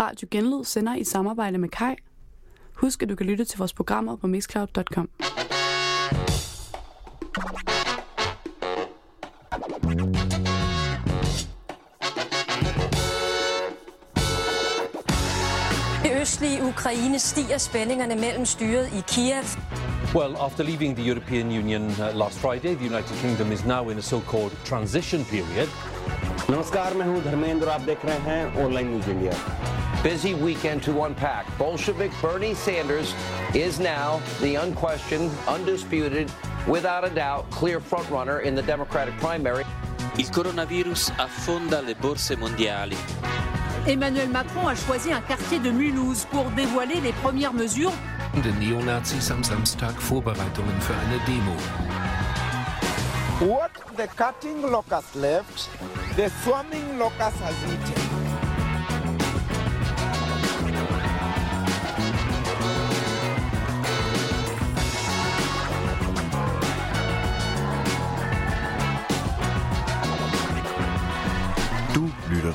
Radio Genlyd sender i samarbejde med Kai. Husk, at du kan lytte til vores programmer på mixcloud.com. I østlige Ukraine stiger spændingerne mellem styret i Kiev. Well, after leaving the European Union uh, last Friday, the United Kingdom is now in a so-called transition period. नमस्कार मैं हूं धर्मेंद्र आप देख रहे हैं online news India Busy weekend to unpack. Bolshevik Bernie Sanders is now the unquestioned, undisputed, without a doubt, clear frontrunner in the Democratic primary. Il coronavirus affonda le borse mondiali. Emmanuel Macron a choisi un quartier de Mulhouse pour dévoiler les premières mesures. Die Neonazis am Samstag Vorbereitungen für eine Demo. What the cutting locust left, the swarming locust has eaten.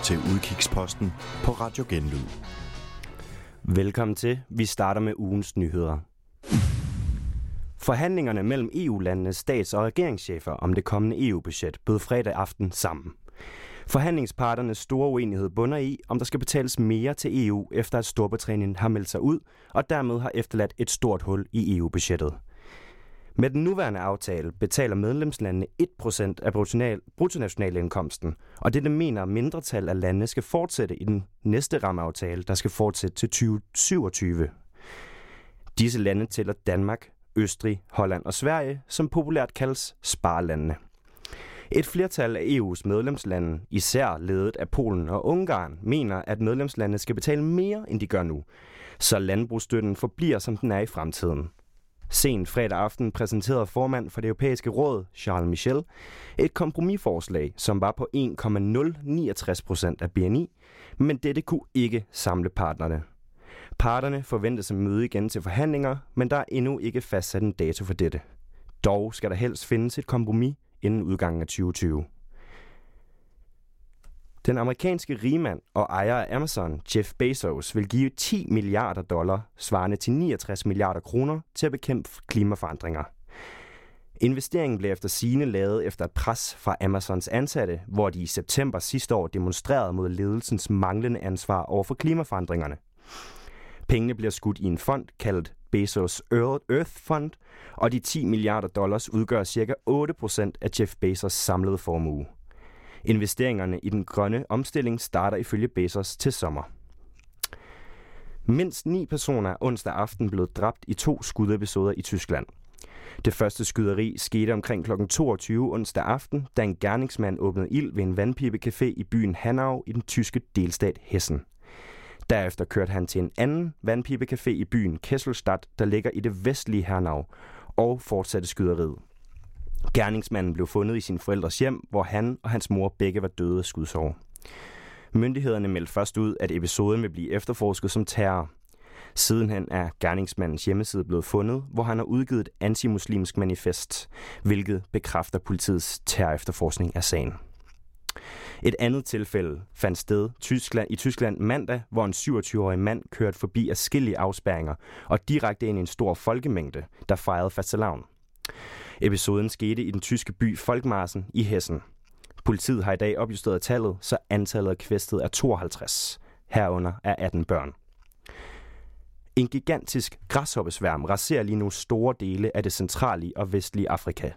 Til Udkigsposten på Radio Genlyd. Velkommen til. Vi starter med ugens nyheder. Forhandlingerne mellem EU-landenes stats- og regeringschefer om det kommende EU-budget bød fredag aften sammen. Forhandlingsparternes store uenighed bunder i, om der skal betales mere til EU, efter at Storbritannien har meldt sig ud, og dermed har efterladt et stort hul i EU-budgettet. Med den nuværende aftale betaler medlemslandene 1% af bruttonationalindkomsten, og det, det mener mindretal af landene skal fortsætte i den næste rammeaftale, der skal fortsætte til 2027. Disse lande tæller Danmark, Østrig, Holland og Sverige, som populært kaldes sparlandene. Et flertal af EU's medlemslande, især ledet af Polen og Ungarn, mener, at medlemslandene skal betale mere, end de gør nu, så landbrugsstøtten forbliver, som den er i fremtiden. Sent fredag aften præsenterede formand for det europæiske råd, Charles Michel, et kompromisforslag, som var på 1,069 procent af BNI, men dette kunne ikke samle partnerne. Parterne forventes at møde igen til forhandlinger, men der er endnu ikke fastsat en dato for dette. Dog skal der helst findes et kompromis inden udgangen af 2020. Den amerikanske rigmand og ejer af Amazon, Jeff Bezos, vil give 10 milliarder dollar, svarende til 69 milliarder kroner, til at bekæmpe klimaforandringer. Investeringen blev efter sine lavet efter et pres fra Amazons ansatte, hvor de i september sidste år demonstrerede mod ledelsens manglende ansvar over for klimaforandringerne. Pengene bliver skudt i en fond kaldet Bezos Earth Fund, og de 10 milliarder dollars udgør ca. 8% af Jeff Bezos samlede formue. Investeringerne i den grønne omstilling starter ifølge Bezos til sommer. Mindst ni personer er onsdag aften blevet dræbt i to skudepisoder i Tyskland. Det første skyderi skete omkring kl. 22 onsdag aften, da en gerningsmand åbnede ild ved en vandpibecafé i byen Hanau i den tyske delstat Hessen. Derefter kørte han til en anden vandpibecafé i byen Kesselstadt, der ligger i det vestlige Hanau, og fortsatte skyderiet. Gerningsmanden blev fundet i sin forældres hjem, hvor han og hans mor begge var døde af skudsår. Myndighederne meldte først ud, at episoden vil blive efterforsket som terror. Sidenhen er gerningsmandens hjemmeside blevet fundet, hvor han har udgivet et antimuslimsk manifest, hvilket bekræfter politiets terrorefterforskning af sagen. Et andet tilfælde fandt sted Tyskland, i Tyskland mandag, hvor en 27-årig mand kørte forbi afskillige afspærringer og direkte ind i en stor folkemængde, der fejrede fastelavn. Episoden skete i den tyske by Folkmarsen i Hessen. Politiet har i dag opjusteret tallet, så antallet af kvæstet er 52. Herunder er 18 børn. En gigantisk græshoppesværm raserer lige nu store dele af det centrale og vestlige Afrika.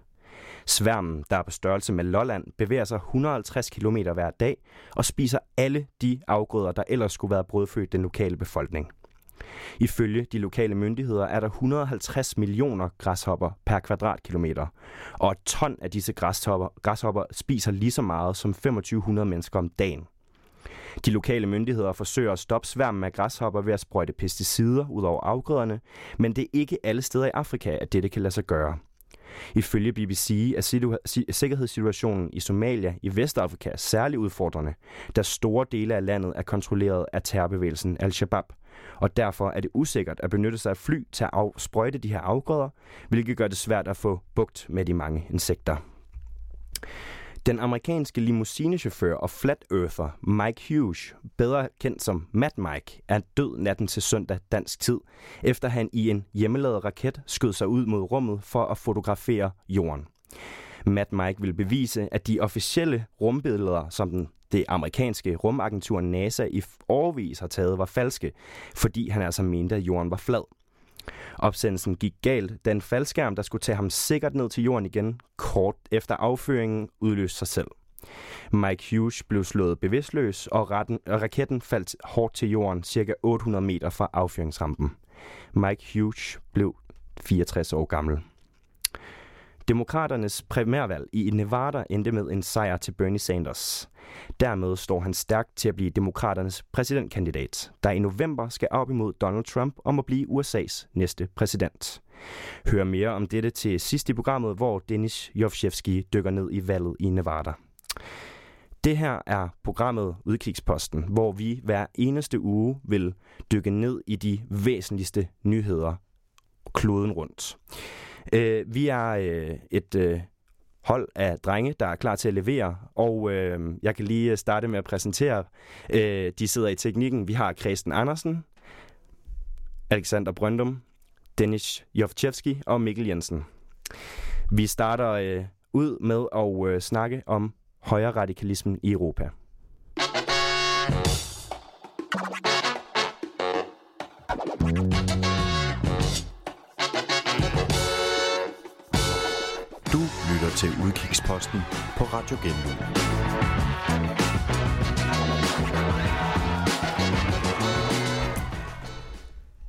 Sværmen, der er på størrelse med Lolland, bevæger sig 150 km hver dag og spiser alle de afgrøder, der ellers skulle være brødfødt den lokale befolkning. Ifølge de lokale myndigheder er der 150 millioner græshopper per kvadratkilometer, og et ton af disse græshopper, græshopper spiser lige så meget som 2500 mennesker om dagen. De lokale myndigheder forsøger at stoppe sværmen af græshopper ved at sprøjte pesticider ud over afgrøderne, men det er ikke alle steder i Afrika, at dette kan lade sig gøre. Ifølge BBC er sikkerhedssituationen i Somalia i Vestafrika særlig udfordrende, da store dele af landet er kontrolleret af terrorbevægelsen Al-Shabaab, og derfor er det usikkert at benytte sig af fly til at sprøjte de her afgrøder, hvilket gør det svært at få bugt med de mange insekter. Den amerikanske limousinechauffør og flat earther Mike Hughes, bedre kendt som Mad Mike, er død natten til søndag dansk tid, efter han i en hjemmelavet raket skød sig ud mod rummet for at fotografere jorden. Matt Mike vil bevise, at de officielle rumbilleder, som den det amerikanske rumagentur NASA i årvis har taget, var falske, fordi han altså mente, at jorden var flad. Opsendelsen gik galt, da en faldskærm, der skulle tage ham sikkert ned til jorden igen, kort efter afføringen udløste sig selv. Mike Hughes blev slået bevidstløs, og, retten, og raketten faldt hårdt til jorden, cirka 800 meter fra affyringsrampen. Mike Hughes blev 64 år gammel. Demokraternes primærvalg i Nevada endte med en sejr til Bernie Sanders. Dermed står han stærkt til at blive demokraternes præsidentkandidat, der i november skal op imod Donald Trump om at blive USA's næste præsident. Hør mere om dette til sidst i programmet, hvor Dennis Jovchevski dykker ned i valget i Nevada. Det her er programmet Udkigsposten, hvor vi hver eneste uge vil dykke ned i de væsentligste nyheder kloden rundt. Øh, vi er øh, et øh, hold af drenge, der er klar til at levere, og øh, jeg kan lige øh, starte med at præsentere. Øh, de sidder i teknikken. Vi har Kristen Andersen, Alexander Brøndum, Dennis Jovchevski og Mikkel Jensen. Vi starter øh, ud med at øh, snakke om højre radikalismen i Europa. Til Udkigsposten på Radio Genlyd.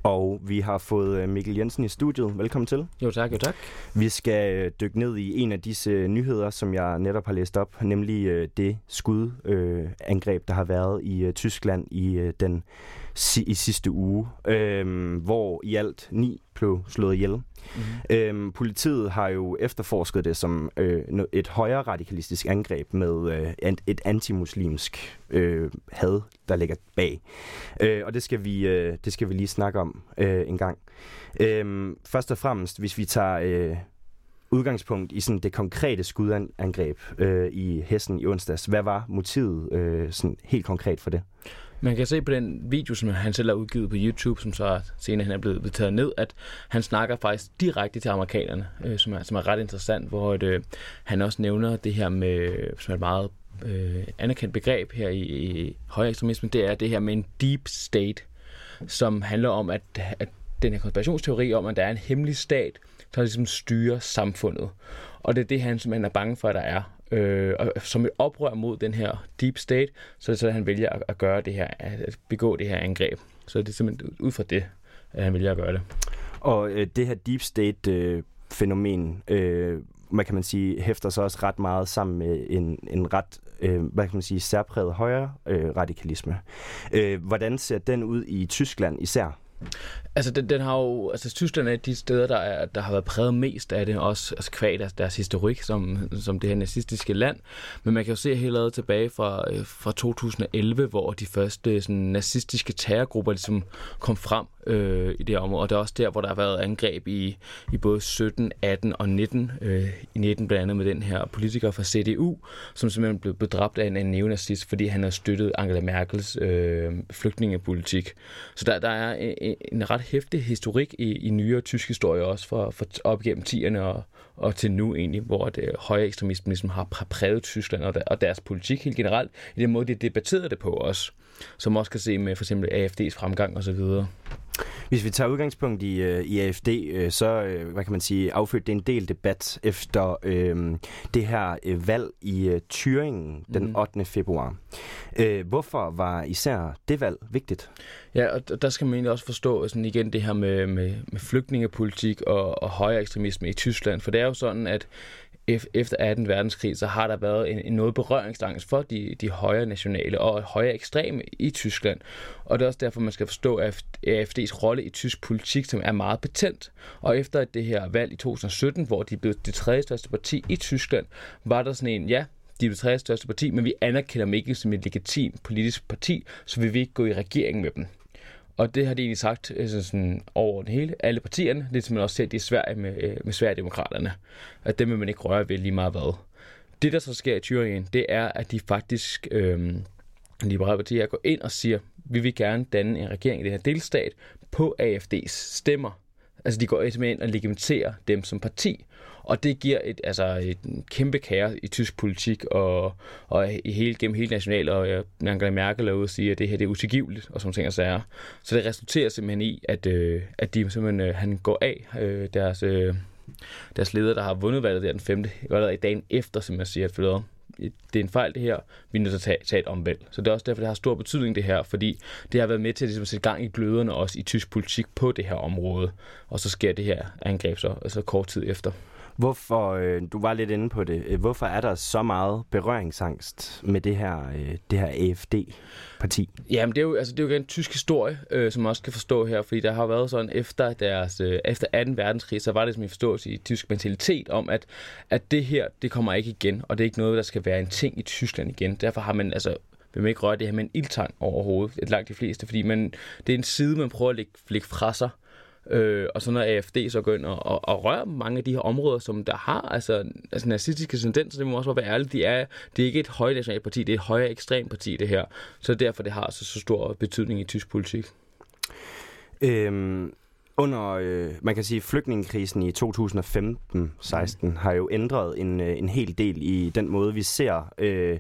Og vi har fået øh, Mikkel Jensen i studiet. Velkommen til. Jo tak, jo tak. Vi skal øh, dykke ned i en af disse øh, nyheder, som jeg netop har læst op, nemlig det skudangreb, der har været i Tyskland i den i sidste uge, øh, hvor i alt ni blev slået ihjel. Mm-hmm. Øhm, politiet har jo efterforsket det som øh, et højere radikalistisk angreb med øh, et antimuslimsk øh, had, der ligger bag. Øh, og det skal, vi, øh, det skal vi lige snakke om øh, en gang. Øh, først og fremmest, hvis vi tager... Øh, udgangspunkt i sådan det konkrete skudangreb øh, i Hessen i onsdags. Hvad var motivet øh, sådan helt konkret for det? Man kan se på den video, som han selv har udgivet på YouTube, som så senere han er blevet taget ned, at han snakker faktisk direkte til amerikanerne, øh, som, er, som er ret interessant, hvor et, øh, han også nævner det her med, som er et meget øh, anerkendt begreb her i, i højere ekstremisme, det er det her med en deep state, som handler om, at, at den her konspirationsteori om, at der er en hemmelig stat, der ligesom styrer samfundet. Og det er det, han simpelthen er bange for, at der er øh, og som et oprør mod den her deep state, så er det så, han vælger at, at gøre det her, at begå det her angreb. Så det er simpelthen ud fra det, at han vælger at gøre det. Og øh, det her deep state øh, fænomen, øh, man kan man sige, hæfter så også ret meget sammen med en, en ret, øh, hvad kan man sige, særpræget højre øh, radikalisme. Øh, hvordan ser den ud i Tyskland især? Altså, den, den har jo, altså Tyskland er de steder, der, er, der har været præget mest af det, også altså, kvad deres, deres historik som, som det her nazistiske land. Men man kan jo se helt tilbage fra, øh, fra 2011, hvor de første sådan, nazistiske terrorgrupper ligesom kom frem øh, i det område. Og det er også der, hvor der har været angreb i, i både 17, 18 og 19. Øh, I 19 blandt andet med den her politiker fra CDU, som simpelthen blev bedræbt af en, en neonazist, fordi han har støttet Angela Merkels øh, flygtningepolitik. Så der, der er en, en ret hæftig historik i, i nyere tysk historie også, for, for op gennem 10'erne og, og til nu egentlig, hvor det højre ekstremisme ligesom har præget Tyskland og, der, og deres politik helt generelt, i den måde, de debatterede det på os, som også kan se med for eksempel AFD's fremgang osv. Hvis vi tager udgangspunkt i, øh, i AFD, øh, så øh, hvad kan man sige, affødte det en del debat efter øh, det her øh, valg i øh, Thüringen den 8. Mm. februar. Øh, hvorfor var især det valg vigtigt? Ja, og der skal man egentlig også forstå sådan igen det her med, med, med flygtningepolitik og, og højere ekstremisme i Tyskland. For det er jo sådan, at efter 18. verdenskrig, så har der været en, en noget berøringsangst for de, de højre nationale og højre ekstreme i Tyskland. Og det er også derfor, man skal forstå AFD's rolle i tysk politik, som er meget betændt. Og efter det her valg i 2017, hvor de blev det tredje største parti i Tyskland, var der sådan en, ja, de er det tredje største parti, men vi anerkender dem ikke som et legitimt politisk parti, så vi vil ikke gå i regering med dem. Og det har de egentlig sagt altså sådan, over det hele, alle partierne, lidt som man også ser det i Sverige med, øh, med Sverigedemokraterne, at dem vil man ikke røre ved lige meget hvad. Det, der så sker i Thüringen, det er, at de faktisk, øh, liberale partier, går ind og siger, vi vil gerne danne en regering i det her delstat på AFD's stemmer. Altså de går simpelthen ind og legitimerer dem som parti. Og det giver et, altså et kæmpe kære i tysk politik og, og i hele, gennem hele national, og øh, Angela Merkel er ude og sige, at det her det er utilgiveligt, og sådan ting og sager. Så det resulterer simpelthen i, at, øh, at de simpelthen, øh, han går af øh, deres, øh, deres leder, der har vundet valget der den 5. Eller i dagen efter, som jeg siger, at forlade det er en fejl det her, vi er nødt til at tage, tage et omvalg. Så det er også derfor, det har stor betydning det her, fordi det har været med til ligesom at ligesom, sætte gang i gløderne også i tysk politik på det her område. Og så sker det her angreb så altså kort tid efter. Hvorfor, øh, du var lidt inde på det, øh, hvorfor er der så meget berøringsangst med det her, øh, det her AFD-parti? Jamen, det er jo, altså, det er jo en tysk historie, øh, som man også kan forstå her, fordi der har været sådan, efter, deres, øh, efter 18. verdenskrig, så var det som en forståelse i tysk mentalitet om, at, at det her, det kommer ikke igen, og det er ikke noget, der skal være en ting i Tyskland igen. Derfor har man altså vil man ikke røre det her med en ildtang overhovedet, et langt de fleste, fordi man, det er en side, man prøver at lægge, lægge fra sig, Øh, og så når AFD så går ind og, og, og rører mange af de her områder, som der har altså, altså nazistiske tendenser, det må også være ærligt, de er, det er ikke et højnationalt parti, det er et højere ekstremt parti, det her. Så derfor det har så, så stor betydning i tysk politik. Øhm, under, øh, man kan sige, flygtningekrisen i 2015-16 mm. har jo ændret en, øh, en hel del i den måde, vi ser øh,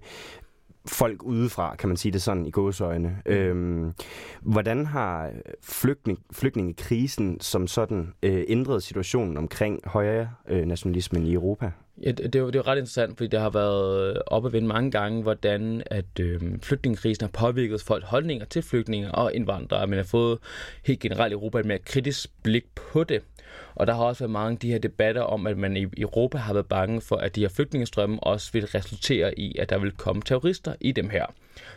folk udefra, kan man sige det sådan i gåsøjne. Mm. Øhm, hvordan har flygtning, flygtningekrisen som sådan øh, ændret situationen omkring højere øh, nationalismen i Europa? Ja, det, er jo, det er ret interessant, fordi det har været op at vende mange gange, hvordan at øh, flygtningekrisen har påvirket folk holdninger til flygtninge og indvandrere, men har fået helt generelt i Europa et mere kritisk blik på det. Og der har også været mange af de her debatter om, at man i Europa har været bange for, at de her flygtningestrømme også vil resultere i, at der vil komme terrorister i dem her.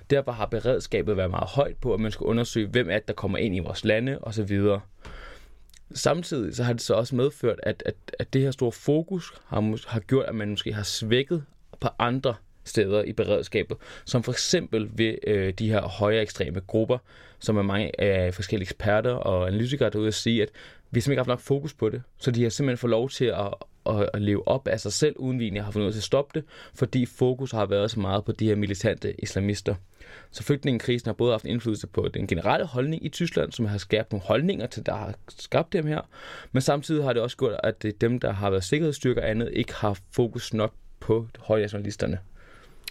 Derfor har beredskabet været meget højt på, at man skal undersøge, hvem er det, der kommer ind i vores lande osv. Samtidig så har det så også medført, at, at, at det her store fokus har, har gjort, at man måske har svækket på andre steder i beredskabet, som for eksempel ved øh, de her højere ekstreme grupper, som er mange af forskellige eksperter og analytikere derude at sige, at vi har simpelthen ikke haft nok fokus på det, så de har simpelthen fået lov til at, at, at leve op af sig selv, uden vi egentlig har fundet ud til at stoppe det, fordi fokus har været så meget på de her militante islamister. Så flygtningekrisen har både haft indflydelse på den generelle holdning i Tyskland, som har skabt nogle holdninger til, der har skabt dem her, men samtidig har det også gjort, at dem, der har været sikkerhedsstyrker og andet, ikke har fokus nok på højnationalisterne.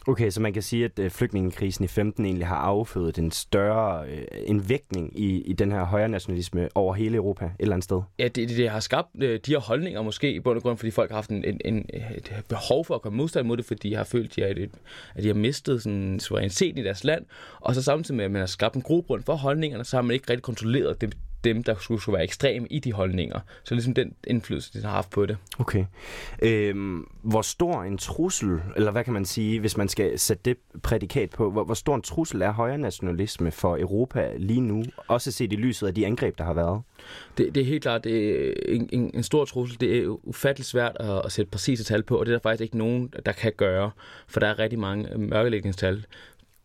Okay, så man kan sige, at øh, flygtningekrisen i 15 egentlig har affødet en større øh, en vægtning i, i den her højre nationalisme over hele Europa et eller andet sted. Ja, det, det, det har skabt øh, de her holdninger måske i bund og grund, fordi folk har haft en, en, en, et behov for at komme modstand mod det, fordi de har følt, at de et, at de har mistet sådan, suverænitet i deres land, og så samtidig med, at man har skabt en grobund for holdningerne, så har man ikke rigtig kontrolleret det, dem, der skulle, skulle være ekstreme i de holdninger. Så ligesom den indflydelse, de har haft på det. Okay. Øhm, hvor stor en trussel, eller hvad kan man sige, hvis man skal sætte det prædikat på, hvor, hvor stor en trussel er højre nationalisme for Europa lige nu, også set i lyset af de angreb, der har været? Det, det er helt klart det er en, en, en stor trussel. Det er ufatteligt svært at, at sætte præcise tal på, og det er der faktisk ikke nogen, der kan gøre, for der er rigtig mange mørkelægningstal.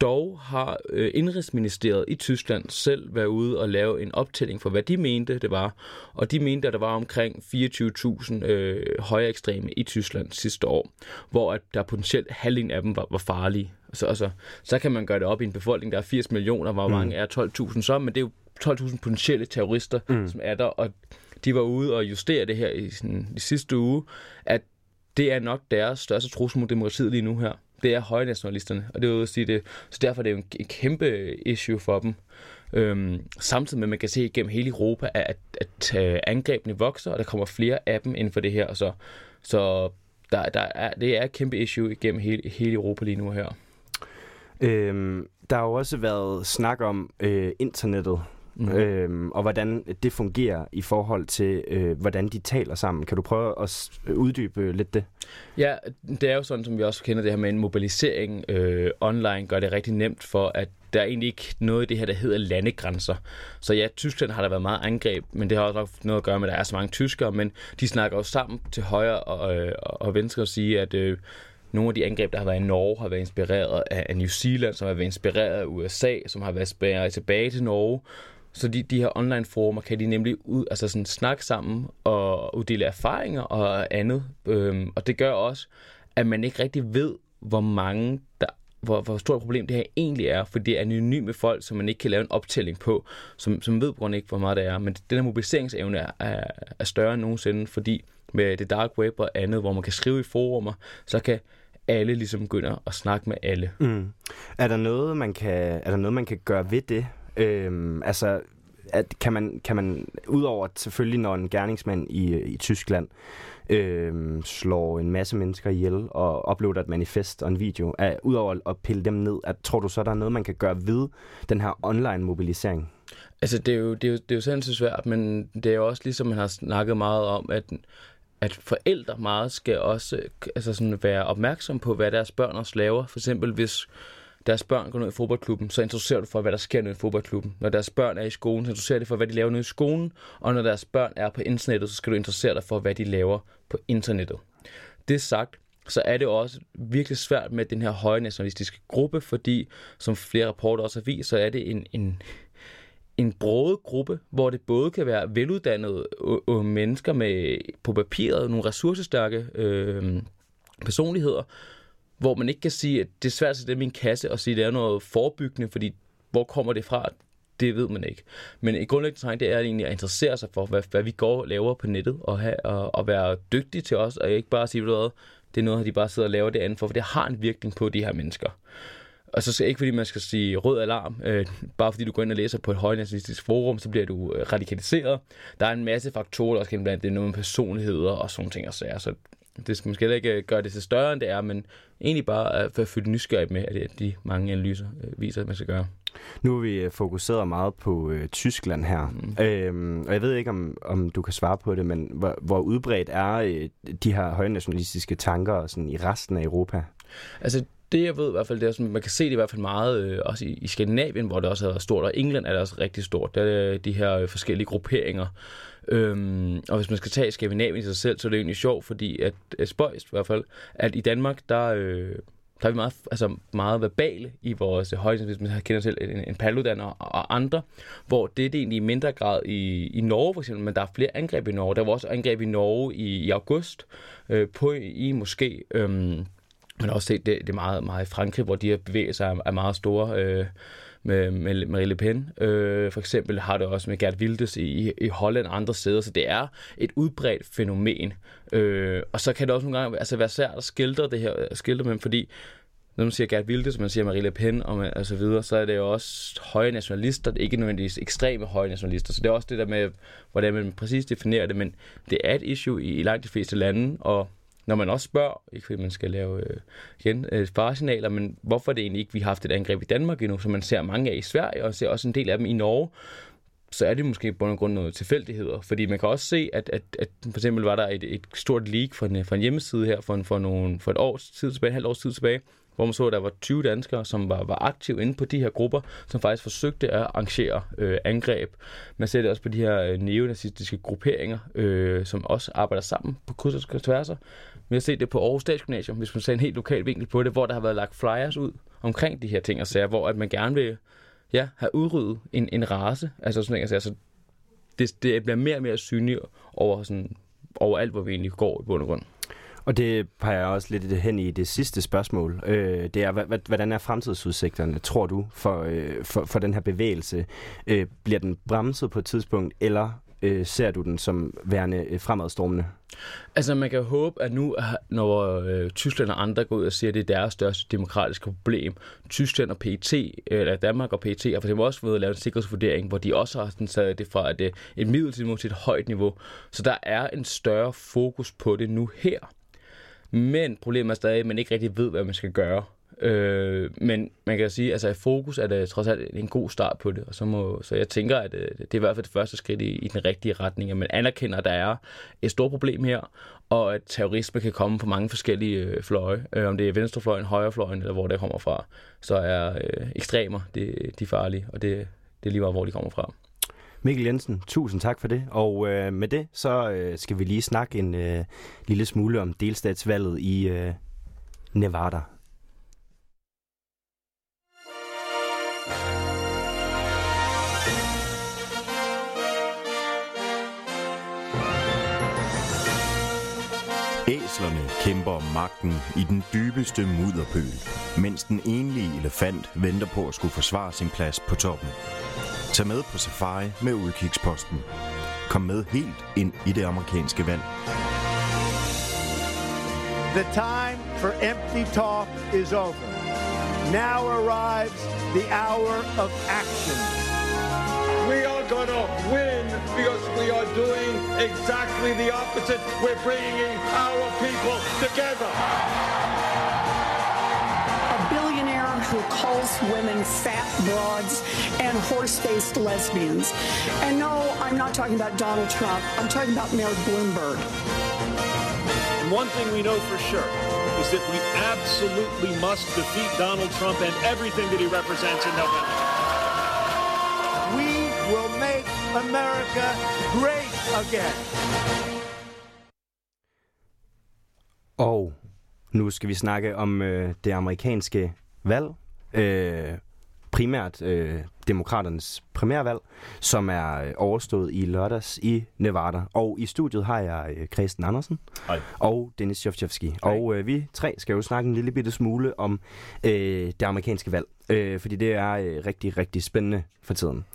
Dog har øh, Indrigsministeriet i Tyskland selv været ude og lave en optælling for, hvad de mente, det var. Og de mente, at der var omkring 24.000 øh, højere ekstreme i Tyskland sidste år, hvor at der potentielt halvdelen af dem var, var farlige. Så, altså, så kan man gøre det op i en befolkning, der er 80 millioner, hvor mm. mange er 12.000 så, men det er jo 12.000 potentielle terrorister, mm. som er der, og de var ude og justere det her i, sådan, i sidste uge, at det er nok deres største trussel mod demokratiet lige nu her det er højnationalisterne, og det vil sige det, så derfor er det jo en, kæmpe issue for dem. Øhm, samtidig med, at man kan se igennem hele Europa, at, at, at øh, angrebene vokser, og der kommer flere af dem inden for det her, så, så der, der er, det er et kæmpe issue igennem hele, hele Europa lige nu her. Øhm, der har jo også været snak om øh, internettet, mm. øhm, og hvordan det fungerer i forhold til, øh, hvordan de taler sammen. Kan du prøve at uddybe lidt det? Ja, det er jo sådan, som vi også kender det her med en mobilisering øh, online, gør det rigtig nemt for, at der er egentlig ikke noget i det her, der hedder landegrænser. Så ja, Tyskland har der været meget angreb, men det har også noget at gøre med, at der er så mange tyskere, men de snakker jo sammen til højre og, øh, og venstre og sige, at øh, nogle af de angreb, der har været i Norge, har været inspireret af New Zealand, som har været inspireret af USA, som har været inspireret tilbage til Norge. Så de, de her online forumer kan de nemlig ud, altså sådan snakke sammen og uddele erfaringer og andet. Øhm, og det gør også, at man ikke rigtig ved, hvor mange der hvor, hvor stort et problem det her egentlig er, for det er anonyme folk, som man ikke kan lave en optælling på, som, som ved på ikke, hvor meget det er. Men den her mobiliseringsevne er, er, er større end nogensinde, fordi med det dark web og andet, hvor man kan skrive i forumer, så kan alle ligesom begynde at snakke med alle. Mm. Er der noget, man kan, er der noget, man kan gøre ved det? Øhm, altså, at kan man, kan man udover selvfølgelig, når en gerningsmand i, i Tyskland øh, slår en masse mennesker ihjel og uploader et manifest og en video, er, udover at pille dem ned, at, tror du så, der er noget, man kan gøre ved den her online mobilisering? Altså, det er jo, det er jo, det er jo sindssygt svært, men det er jo også ligesom, man har snakket meget om, at at forældre meget skal også altså sådan være opmærksom på, hvad deres børn også laver. For eksempel, hvis deres børn går ned i fodboldklubben, så interesserer du for, hvad der sker nede i fodboldklubben. Når deres børn er i skolen, så interesserer du for, hvad de laver nede i skolen. Og når deres børn er på internettet, så skal du interessere dig for, hvad de laver på internettet. Det sagt, så er det også virkelig svært med den her høje nationalistiske gruppe, fordi, som flere rapporter også har vist, så er det en, en, en broget gruppe, hvor det både kan være veluddannede øh, mennesker med på papiret nogle ressourcestærke øh, personligheder, hvor man ikke kan sige, at det er svært at det dem kasse og sige, at det er noget forebyggende, fordi hvor kommer det fra? Det ved man ikke. Men i grundlæggende træng, det er egentlig at interessere sig for, hvad, hvad vi går og laver på nettet, og, have, og, og være dygtig til os, og ikke bare sige, hvad det er noget, de bare sidder og laver det andet for, for det har en virkning på de her mennesker. Og så skal ikke fordi man skal sige rød alarm, øh, bare fordi du går ind og læser på et højnationalistisk forum, så bliver du øh, radikaliseret. Der er en masse faktorer, der også kan blandt det er noget med personligheder og sådan ting og sager. Så det skal måske ikke øh, gøre det til større, end det er, men egentlig bare at være fyldt nysgerrig med, at de mange analyser øh, viser, at man skal gøre. Nu er vi øh, fokuseret meget på øh, Tyskland her, mm. øhm, og jeg ved ikke, om, om du kan svare på det, men hvor, hvor udbredt er øh, de her højnationalistiske tanker sådan, i resten af Europa? Altså, det jeg ved i hvert fald, det er, sådan, man kan se det i hvert fald meget øh, også i, i Skandinavien, hvor det også er stort, og England er det også rigtig stort. Der er de her øh, forskellige grupperinger. Øhm, og hvis man skal tage Skandinavien i sig selv, så er det egentlig sjovt, fordi at, at spøjst i hvert fald, at i Danmark, der, øh, der er vi meget, altså meget verbale i vores højde, hvis man kender til en, en Paludan og, og andre, hvor det er det egentlig i mindre grad i, i Norge for eksempel, men der er flere angreb i Norge. Der var også angreb i Norge i, i august øh, på i måske... Øh, har også set det, det meget, meget i Frankrig, hvor de her bevægelser er, er meget store. Øh, med, med Marie Le Pen. Øh, for eksempel har det også med Gert Wildes i, i Holland og andre steder, så det er et udbredt fænomen. Øh, og så kan det også nogle gange altså være svært at skildre det her, skildre med, fordi når man siger Gert Wildes, man siger Marie Le Pen og, og så videre, så er det jo også høje nationalister, ikke nødvendigvis ekstreme høje nationalister. Så det er også det der med, hvordan man præcis definerer det, men det er et issue i, i langt de fleste lande, og når man også spørger, ikke fordi man skal lave øh, igen, øh, faresignaler, men hvorfor det egentlig ikke, vi har haft et angreb i Danmark endnu, som man ser mange af i Sverige, og ser også en del af dem i Norge, så er det måske på grund af noget tilfældigheder. Fordi man kan også se, at, at, at for eksempel var der et, et stort leak fra en, fra en hjemmeside her for, en, for, nogle, for et års tid tilbage, et halvt års tid tilbage, hvor man så, at der var 20 danskere, som var, var aktive inde på de her grupper, som faktisk forsøgte at arrangere øh, angreb. Man ser det også på de her øh, neonazistiske grupperinger, øh, som også arbejder sammen på kryds og tværser. Vi har set det på Aarhus Statsgymnasium, hvis man ser en helt lokal vinkel på det, hvor der har været lagt flyers ud omkring de her ting og sager, hvor at man gerne vil ja, have udryddet en, en race. Altså sådan noget, altså, altså, det, det bliver mere og mere synligt over, sådan, over alt, hvor vi egentlig går i bund og grund. Og det peger også lidt hen i det sidste spørgsmål. Øh, det er, hvordan er fremtidsudsigterne, tror du, for, øh, for, for den her bevægelse? Øh, bliver den bremset på et tidspunkt, eller øh, ser du den som værende øh, fremadstormende? Altså man kan håbe, at nu, når øh, Tyskland og andre går ud og siger, at det er deres største demokratiske problem, Tyskland og PT, eller Danmark og PT har for eksempel også fået lavet en sikkerhedsvurdering, hvor de også har sådan taget det fra et, et middeltidigt til et højt niveau. Så der er en større fokus på det nu her. Men problemet er stadig, at man ikke rigtig ved, hvad man skal gøre. Øh, men man kan sige, altså i fokus er det trods alt en god start på det, og så, må, så jeg tænker, at øh, det er i hvert fald det første skridt i, i den rigtige retning, at man anerkender, at der er et stort problem her, og at terrorisme kan komme på mange forskellige øh, fløje, øh, om det er venstrefløjen, højrefløjen, eller hvor det kommer fra, så er øh, ekstremer det, de farlige, og det, det er lige meget, hvor de kommer fra. Mikkel Jensen, tusind tak for det. Og øh, med det, så øh, skal vi lige snakke en øh, lille smule om delstatsvalget i øh, Nevada. Æslerne kæmper om magten i den dybeste mudderpøl, mens den enlige elefant venter på at skulle forsvare sin plads på toppen. Tag med på safari med udkigsposten. Kom med helt ind i det amerikanske vand. The time for empty talk is over. Now arrives the hour of action. We are going to win because we are doing exactly the opposite. We're bringing our people together. A billionaire who calls women fat broads and horse-faced lesbians. And no, I'm not talking about Donald Trump. I'm talking about Mayor Bloomberg. And one thing we know for sure is that we absolutely must defeat Donald Trump and everything that he represents in November. America great again. Og nu skal vi snakke om øh, det amerikanske valg. Øh, primært øh, demokraternes primærvalg, som er øh, overstået i lørdags i Nevada. Og i studiet har jeg øh, Christian Andersen Hej. og Dennis Sjovchevski. Og øh, vi tre skal jo snakke en lille bitte smule om øh, det amerikanske valg. Øh, fordi det er øh, rigtig, rigtig spændende for tiden.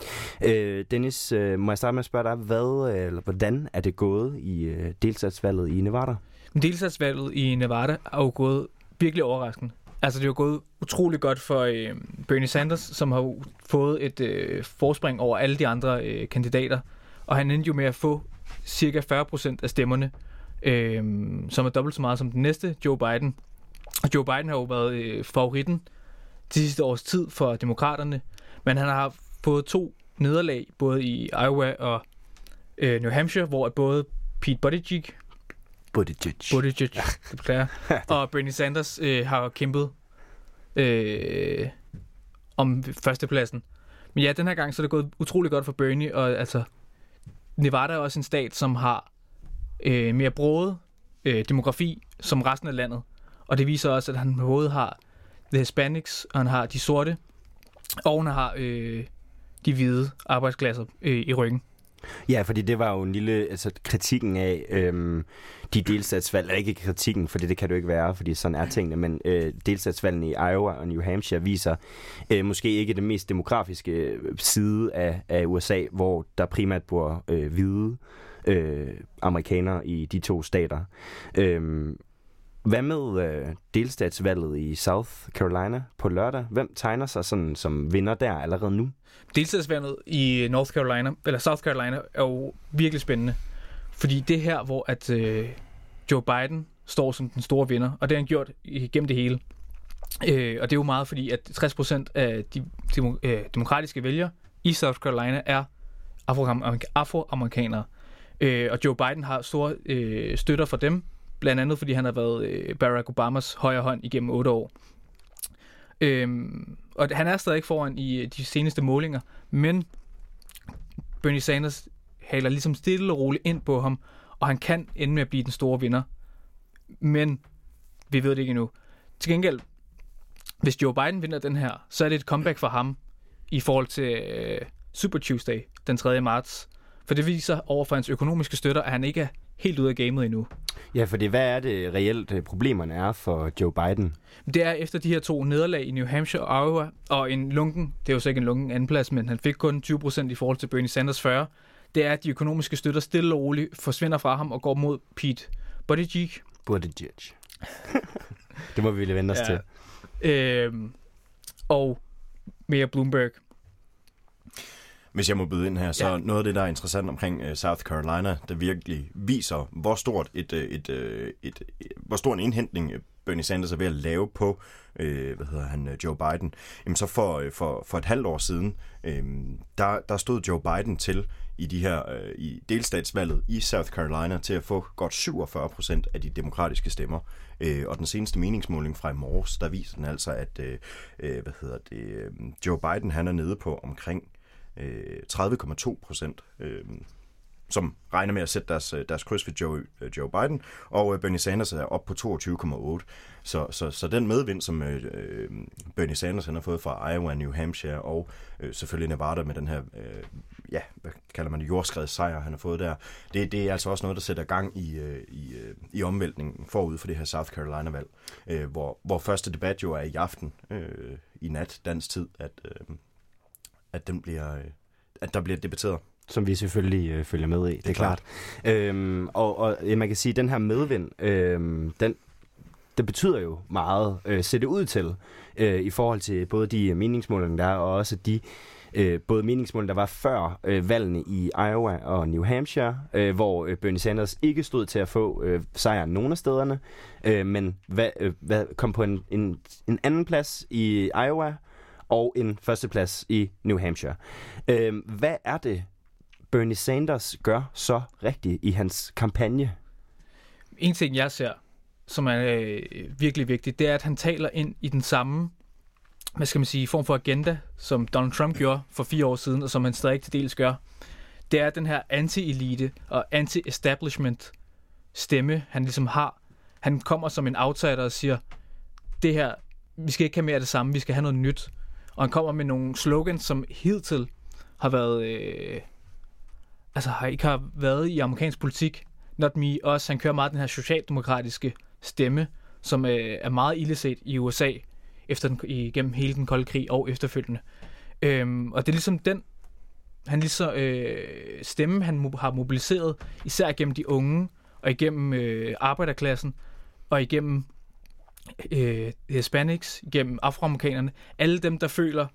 Øh, Dennis, øh, må jeg starte med at spørge dig, hvad, øh, eller hvordan er det gået i øh, delstatsvalget i Nevada? Delstatsvalget i Nevada er jo gået virkelig overraskende. Altså, det er jo gået utrolig godt for øh, Bernie Sanders, som har fået et øh, forspring over alle de andre øh, kandidater. Og han endte jo med at få cirka 40% af stemmerne, øh, som er dobbelt så meget som den næste, Joe Biden. Og Joe Biden har jo været øh, favoritten de sidste års tid for demokraterne, men han har fået to nederlag, både i Iowa og øh, New Hampshire, hvor både Pete Buttigieg Buttigieg. Buttigieg, det beklager. og Bernie Sanders øh, har kæmpet øh, om førstepladsen. Men ja, den her gang så er det gået utrolig godt for Bernie, og altså, Nevada er også en stat, som har øh, mere broet øh, demografi som resten af landet. Og det viser også, at han både har the Hispanics, og han har de sorte, og han har øh, de hvide arbejdsklasser øh, i ryggen. Ja, fordi det var jo en lille altså, kritikken af øhm, de delstatsvalg, eller ikke kritikken, for det kan du ikke være, fordi sådan er tingene, men øh, delstatsvalgene i Iowa og New Hampshire viser øh, måske ikke det mest demografiske øh, side af, af USA, hvor der primært bor øh, hvide øh, amerikanere i de to stater. Øhm, hvad med øh, delstatsvalget i South Carolina på lørdag? Hvem tegner sig sådan som vinder der allerede nu? Delstatsvalget i øh, North Carolina, eller South Carolina, er jo virkelig spændende. Fordi det her, hvor at øh, Joe Biden står som den store vinder, og det har han gjort igennem det hele. Øh, og det er jo meget fordi, at 60% af de, de øh, demokratiske vælgere i South Carolina er afroamerikanere. Øh, og Joe Biden har store øh, støtter for dem, blandt andet fordi han har været øh, Barack Obamas højre hånd igennem otte år. Øhm, og han er stadig foran i øh, de seneste målinger, men Bernie Sanders haler ligesom stille og roligt ind på ham, og han kan ende med at blive den store vinder. Men vi ved det ikke endnu. Til gengæld, hvis Joe Biden vinder den her, så er det et comeback for ham i forhold til øh, Super Tuesday den 3. marts. For det viser over for hans økonomiske støtter, at han ikke er helt ude af gamet endnu. Ja, fordi hvad er det reelt øh, problemerne er for Joe Biden? Det er efter de her to nederlag i New Hampshire og Iowa, og en lunken, det er jo så ikke en lunken andenplads, men han fik kun 20% i forhold til Bernie Sanders 40, det er, at de økonomiske støtter stille og roligt forsvinder fra ham og går mod Pete Buttigieg. Buttigieg. det må vi ville vende os ja. til. Øhm, og mere Bloomberg. Hvis jeg må byde ind her, så ja. noget af det, der er interessant omkring uh, South Carolina, der virkelig viser, hvor stort et, et, et, et, et, et hvor stor en indhentning Bernie Sanders er ved at lave på øh, hvad hedder han, Joe Biden. Jamen så for, for, for et halvt år siden, øh, der, der stod Joe Biden til i de her øh, i delstatsvalget i South Carolina til at få godt 47 procent af de demokratiske stemmer. Øh, og den seneste meningsmåling fra i morges, der viser den altså, at øh, hvad hedder det, Joe Biden han er nede på omkring Øh, 30,2 procent, øh, som regner med at sætte deres, øh, deres kryds ved Joe, øh, Joe Biden, og Bernie Sanders er op på 22,8. Så, så, så den medvind, som øh, Bernie Sanders han har fået fra Iowa, New Hampshire og øh, selvfølgelig Nevada med den her, øh, ja, hvad kalder man det, jordskredssejr, han har fået der. Det, det er altså også noget, der sætter gang i, øh, i, øh, i omvæltningen forud for det her South Carolina-valg, øh, hvor, hvor første debat jo er i aften, øh, i nat, dansk tid, at, øh, at, den bliver, øh, at der bliver debatteret som vi selvfølgelig øh, følger med i, det det er klart. klart. Øhm, og, og man kan sige, at den her medvind, øhm, den, det betyder jo meget, øh, ser det ud til, øh, i forhold til både de meningsmålinger, der er, og også de øh, både meningsmål, der var før øh, valgene i Iowa og New Hampshire, øh, hvor øh, Bernie Sanders ikke stod til at få øh, sejren nogen af stederne, øh, men hvad, øh, hvad, kom på en, en, en anden plads i Iowa og en førsteplads i New Hampshire. Øh, hvad er det, Bernie Sanders gør så rigtigt i hans kampagne? En ting, jeg ser, som er øh, virkelig vigtigt, det er, at han taler ind i den samme hvad skal man sige, form for agenda, som Donald Trump gjorde for fire år siden, og som han stadig til dels gør. Det er den her anti-elite og anti-establishment stemme, han ligesom har. Han kommer som en outsider og siger, det her, vi skal ikke have mere af det samme, vi skal have noget nyt. Og han kommer med nogle slogans, som hidtil har været, øh, altså har ikke har været i amerikansk politik. Not me, også. Han kører meget den her socialdemokratiske stemme, som øh, er meget illeset i USA efter den, igennem hele den kolde krig og efterfølgende. Øhm, og det er ligesom den han ligesom øh, stemme, han har mobiliseret, især gennem de unge, og igennem øh, arbejderklassen, og igennem øh, hispanics, gennem afroamerikanerne, alle dem, der føler,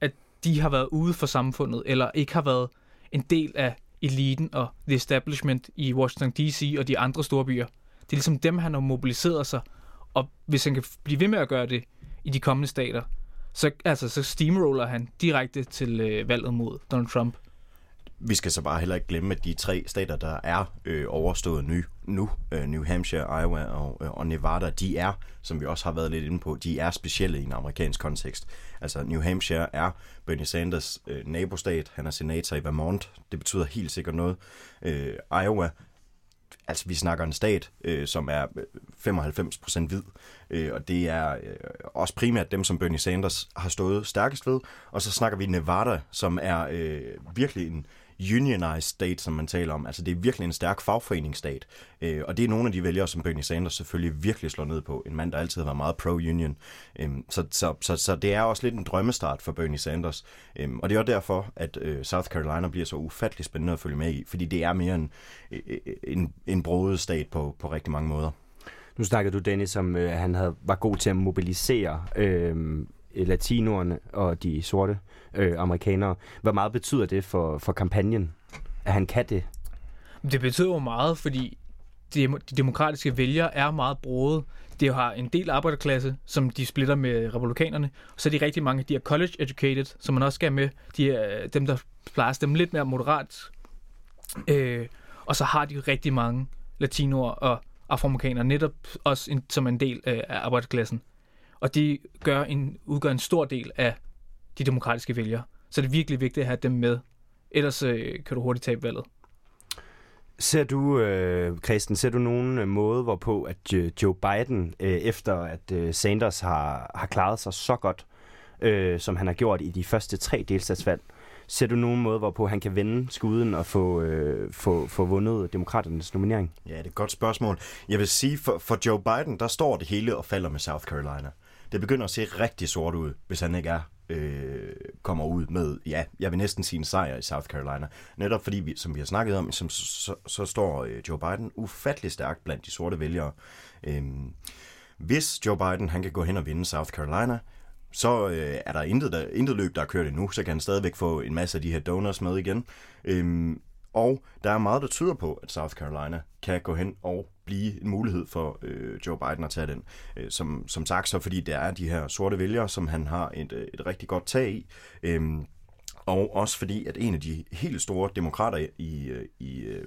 at de har været ude for samfundet, eller ikke har været en del af eliten og the establishment i Washington D.C. og de andre store byer. Det er ligesom dem, han har mobiliseret sig, og hvis han kan blive ved med at gøre det i de kommende stater, så, altså, så steamroller han direkte til øh, valget mod Donald Trump. Vi skal så bare heller ikke glemme, at de tre stater, der er øh, overstået nu, nu øh, New Hampshire, Iowa og, øh, og Nevada, de er, som vi også har været lidt inde på, de er specielle i en amerikansk kontekst. Altså New Hampshire er Bernie Sanders øh, nabostat, han er senator i Vermont, det betyder helt sikkert noget. Øh, Iowa altså vi snakker en stat, øh, som er øh, 95% hvid, øh, og det er øh, også primært dem, som Bernie Sanders har stået stærkest ved. Og så snakker vi Nevada, som er øh, virkelig en, unionized state, som man taler om. Altså det er virkelig en stærk fagforeningsstat. Øh, og det er nogle af de vælgere, som Bernie Sanders selvfølgelig virkelig slår ned på. En mand, der altid har været meget pro-union. Øh, så, så, så, så det er også lidt en drømmestart for Bernie Sanders. Øh, og det er også derfor, at øh, South Carolina bliver så ufattelig spændende at følge med i, fordi det er mere en, øh, øh, en, en brodet stat på, på rigtig mange måder. Nu snakkede du, Dennis, om øh, han havde, var god til at mobilisere øh, Øh, latinoerne og de sorte øh, amerikanere. Hvor meget betyder det for, for kampagnen, at han kan det? Det betyder jo meget, fordi de, de demokratiske vælgere er meget brode. De har en del arbejderklasse, som de splitter med republikanerne. Og så er de rigtig mange, de er college educated, som man også skal med. De er øh, dem, der plejer at stemme lidt mere moderat. Øh, og så har de rigtig mange latinoer og afroamerikanere, netop også en, som en del øh, af arbejderklassen. Og de gør en, udgør en stor del af de demokratiske vælgere. Så det er virkelig vigtigt at have dem med. Ellers øh, kan du hurtigt tabe valget. Ser du, øh, Christen, ser du nogen øh, måde, hvorpå at Joe Biden, øh, efter at øh, Sanders har, har klaret sig så godt, øh, som han har gjort i de første tre delstatsvalg, ser du nogen måde, hvorpå han kan vende skuden og få, øh, få, få vundet demokraternes nominering? Ja, det er et godt spørgsmål. Jeg vil sige, for, for Joe Biden, der står det hele og falder med South Carolina. Det begynder at se rigtig sort ud, hvis han ikke er øh, kommer ud med, ja, jeg vil næsten sige en sejr i South Carolina. Netop fordi, vi, som vi har snakket om, som, så, så står øh, Joe Biden ufattelig stærkt blandt de sorte vælgere. Øh, hvis Joe Biden han kan gå hen og vinde South Carolina, så øh, er der intet, der, intet løb, der er kørt endnu, så kan han stadigvæk få en masse af de her donors med igen. Øh, og der er meget, der tyder på, at South Carolina kan gå hen og blive en mulighed for øh, Joe Biden at tage den. Øh, som, som sagt, så fordi der er de her sorte vælgere, som han har et, øh, et rigtig godt tag i. Øh, og også fordi, at en af de helt store demokrater i, i, øh, øh,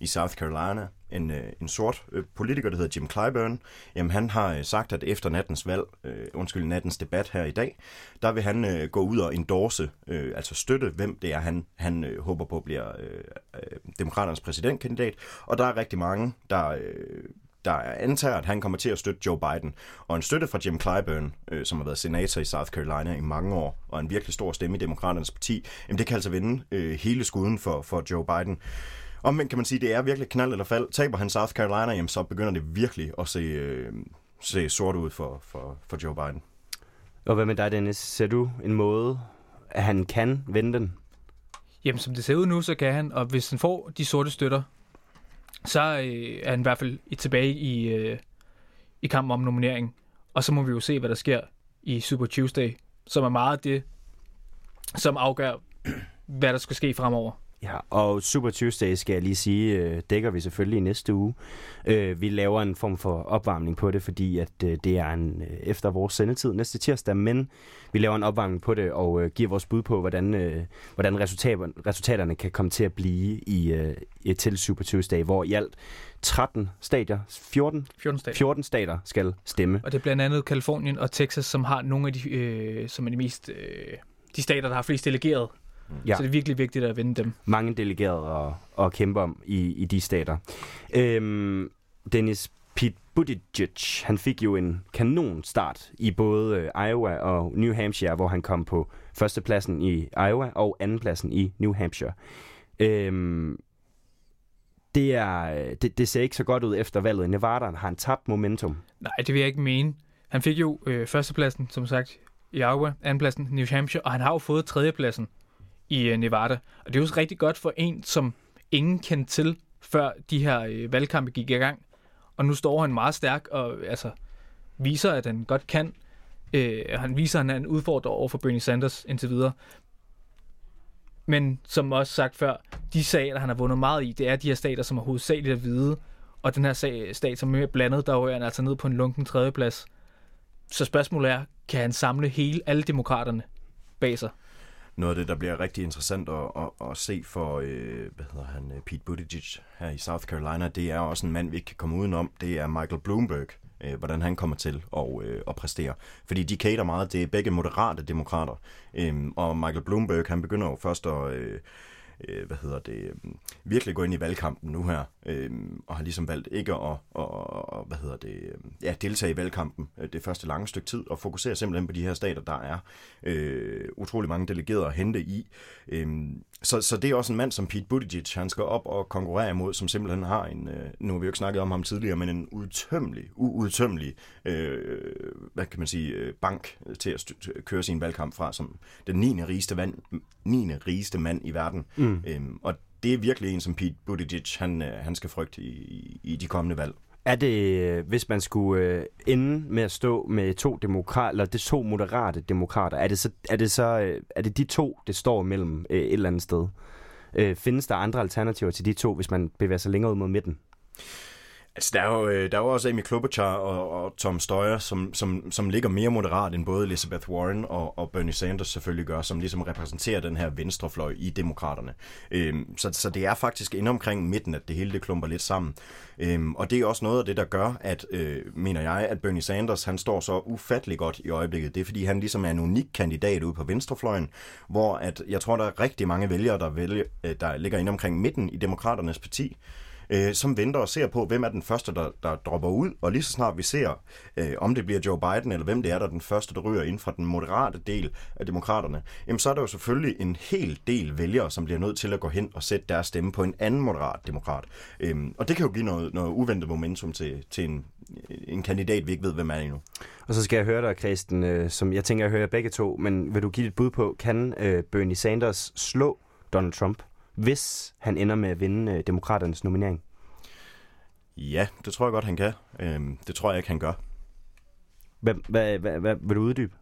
i South Carolina, en, øh, en sort politiker, der hedder Jim Clyburn, jamen han har sagt, at efter nattens valg, øh, undskyld, nattens debat her i dag, der vil han øh, gå ud og endorse, øh, altså støtte, hvem det er, han, han øh, håber på bliver øh, demokraternes præsidentkandidat. Og der er rigtig mange, der, øh, der antager, at han kommer til at støtte Joe Biden. Og en støtte fra Jim Clyburn, øh, som har været senator i South Carolina i mange år, og en virkelig stor stemme i Demokraternes parti, jamen det kan altså vinde øh, hele skuden for, for Joe Biden. Omvendt kan man sige, at det er virkelig knald eller fald. Taber han South Carolina, jamen så begynder det virkelig at se, øh, se sort ud for, for, for Joe Biden. Og hvad med dig, Dennis? Ser du en måde, at han kan vende den? Jamen, som det ser ud nu, så kan han, og hvis han får de sorte støtter, så øh, er han i hvert fald tilbage i, øh, i kampen om nominering. Og så må vi jo se, hvad der sker i Super Tuesday, som er meget det, som afgør, hvad der skal ske fremover. Ja, og Super Tuesday, skal jeg lige sige, øh, dækker vi selvfølgelig i næste uge. Øh, vi laver en form for opvarmning på det, fordi at øh, det er en, efter vores sendetid næste tirsdag, men vi laver en opvarmning på det og giver vores bud på, hvordan, hvordan resultaterne, resultaterne kan komme til at blive i, i til Super Tuesday, hvor i alt 13 stadier, 14, 14 stater. 14 stater skal stemme. Og det er blandt andet Kalifornien og Texas, som har nogle af de, øh, som er de mest, øh, de stater, der har flest delegeret Ja. Så det er virkelig vigtigt at vinde dem. Mange delegerede at, at kæmpe om i, i de stater. Øhm, Dennis Pete Buttigieg, han fik jo en kanon start i både øh, Iowa og New Hampshire, hvor han kom på førstepladsen i Iowa og andenpladsen i New Hampshire. Øhm, det, er, det, det ser ikke så godt ud efter valget i Nevada. Har han tabt momentum? Nej, det vil jeg ikke mene. Han fik jo øh, førstepladsen, som sagt, i Iowa, andenpladsen i New Hampshire, og han har jo fået tredjepladsen i øh, Nevada. Og det er jo rigtig godt for en, som ingen kendte til, før de her øh, valgkampe gik i gang. Og nu står han meget stærk og altså, viser, at han godt kan. Øh, han viser, at han er en udfordrer over for Bernie Sanders indtil videre. Men som også sagt før, de stater, han har vundet meget i, det er de her stater, som er hovedsageligt at vide. Og den her sag, stat, som er mere blandet, der rører han altså ned på en lunken tredjeplads. Så spørgsmålet er, kan han samle hele alle demokraterne bag sig? Noget af det, der bliver rigtig interessant at, at, at se for, øh, hvad hedder han, øh, Pete Buttigieg her i South Carolina, det er også en mand, vi ikke kan komme udenom. Det er Michael Bloomberg, øh, hvordan han kommer til at, øh, at præstere. Fordi de cater meget, det er begge moderate demokrater. Øh, og Michael Bloomberg, han begynder jo først at... Øh, øh, hvad hedder det, øh, virkelig gå ind i valgkampen nu her, øh, og har ligesom valgt ikke at, og, hvad hedder det, øh, ja, deltage i valgkampen øh, det første lange stykke tid, og fokusere simpelthen på de her stater, der er øh, utrolig mange delegerede at hente i. Øh, så, så det er også en mand som Pete Buttigieg, han skal op og konkurrere imod, som simpelthen har en, øh, nu har vi jo ikke snakket om ham tidligere, men en udtømmelig, uudtømmelig, øh, hvad kan man sige, øh, bank til at køre sin valgkamp fra, som den 9. rigeste, mand, 9. rigeste mand i verden. Mm. Øhm, og det er virkelig en, som Pete Buttigieg, han, øh, han skal frygte i, i de kommende valg. Er det, øh, hvis man skulle øh, ende med at stå med to demokrater, eller det to moderate demokrater, er det så, er det, så øh, er det de to, det står mellem øh, et eller andet sted? Øh, findes der andre alternativer til de to, hvis man bevæger sig længere ud mod midten? Altså, der er jo, øh, der er jo også Amy Klobuchar og, og Tom Steyer, som, som, som ligger mere moderat end både Elizabeth Warren og, og Bernie Sanders selvfølgelig gør, som ligesom repræsenterer den her venstrefløj i demokraterne. Øhm, så, så det er faktisk inde omkring midten, at det hele det klumper lidt sammen. Øhm, og det er også noget af det, der gør, at, øh, mener jeg, at Bernie Sanders, han står så ufattelig godt i øjeblikket. Det er, fordi han ligesom er en unik kandidat ude på venstrefløjen, hvor at, jeg tror, der er rigtig mange vælgere, der, vælger, øh, der ligger inde omkring midten i demokraternes parti, øh, som venter og ser på, hvem er den første, der, der dropper ud. Og lige så snart vi ser, øh, om det bliver Joe Biden, eller hvem det er, der er den første, der ryger ind fra den moderate del af demokraterne, jamen så er der jo selvfølgelig en hel del vælgere, som bliver nødt til at gå hen og sætte deres stemme på en anden moderat demokrat. Øh, og det kan jo give noget, noget uventet momentum til, til en, en kandidat, vi ikke ved, hvem er endnu. Og så skal jeg høre dig, Christen, øh, som jeg tænker, jeg hører begge to, men vil du give et bud på, kan øh, Bernie Sanders slå Donald Trump? Hvis han ender med at vinde øh, demokraternes nominering? Ja, det tror jeg godt, han kan. Øhm, det tror jeg ikke, han gør. Hvad, hvad, hvad, hvad vil du uddybe?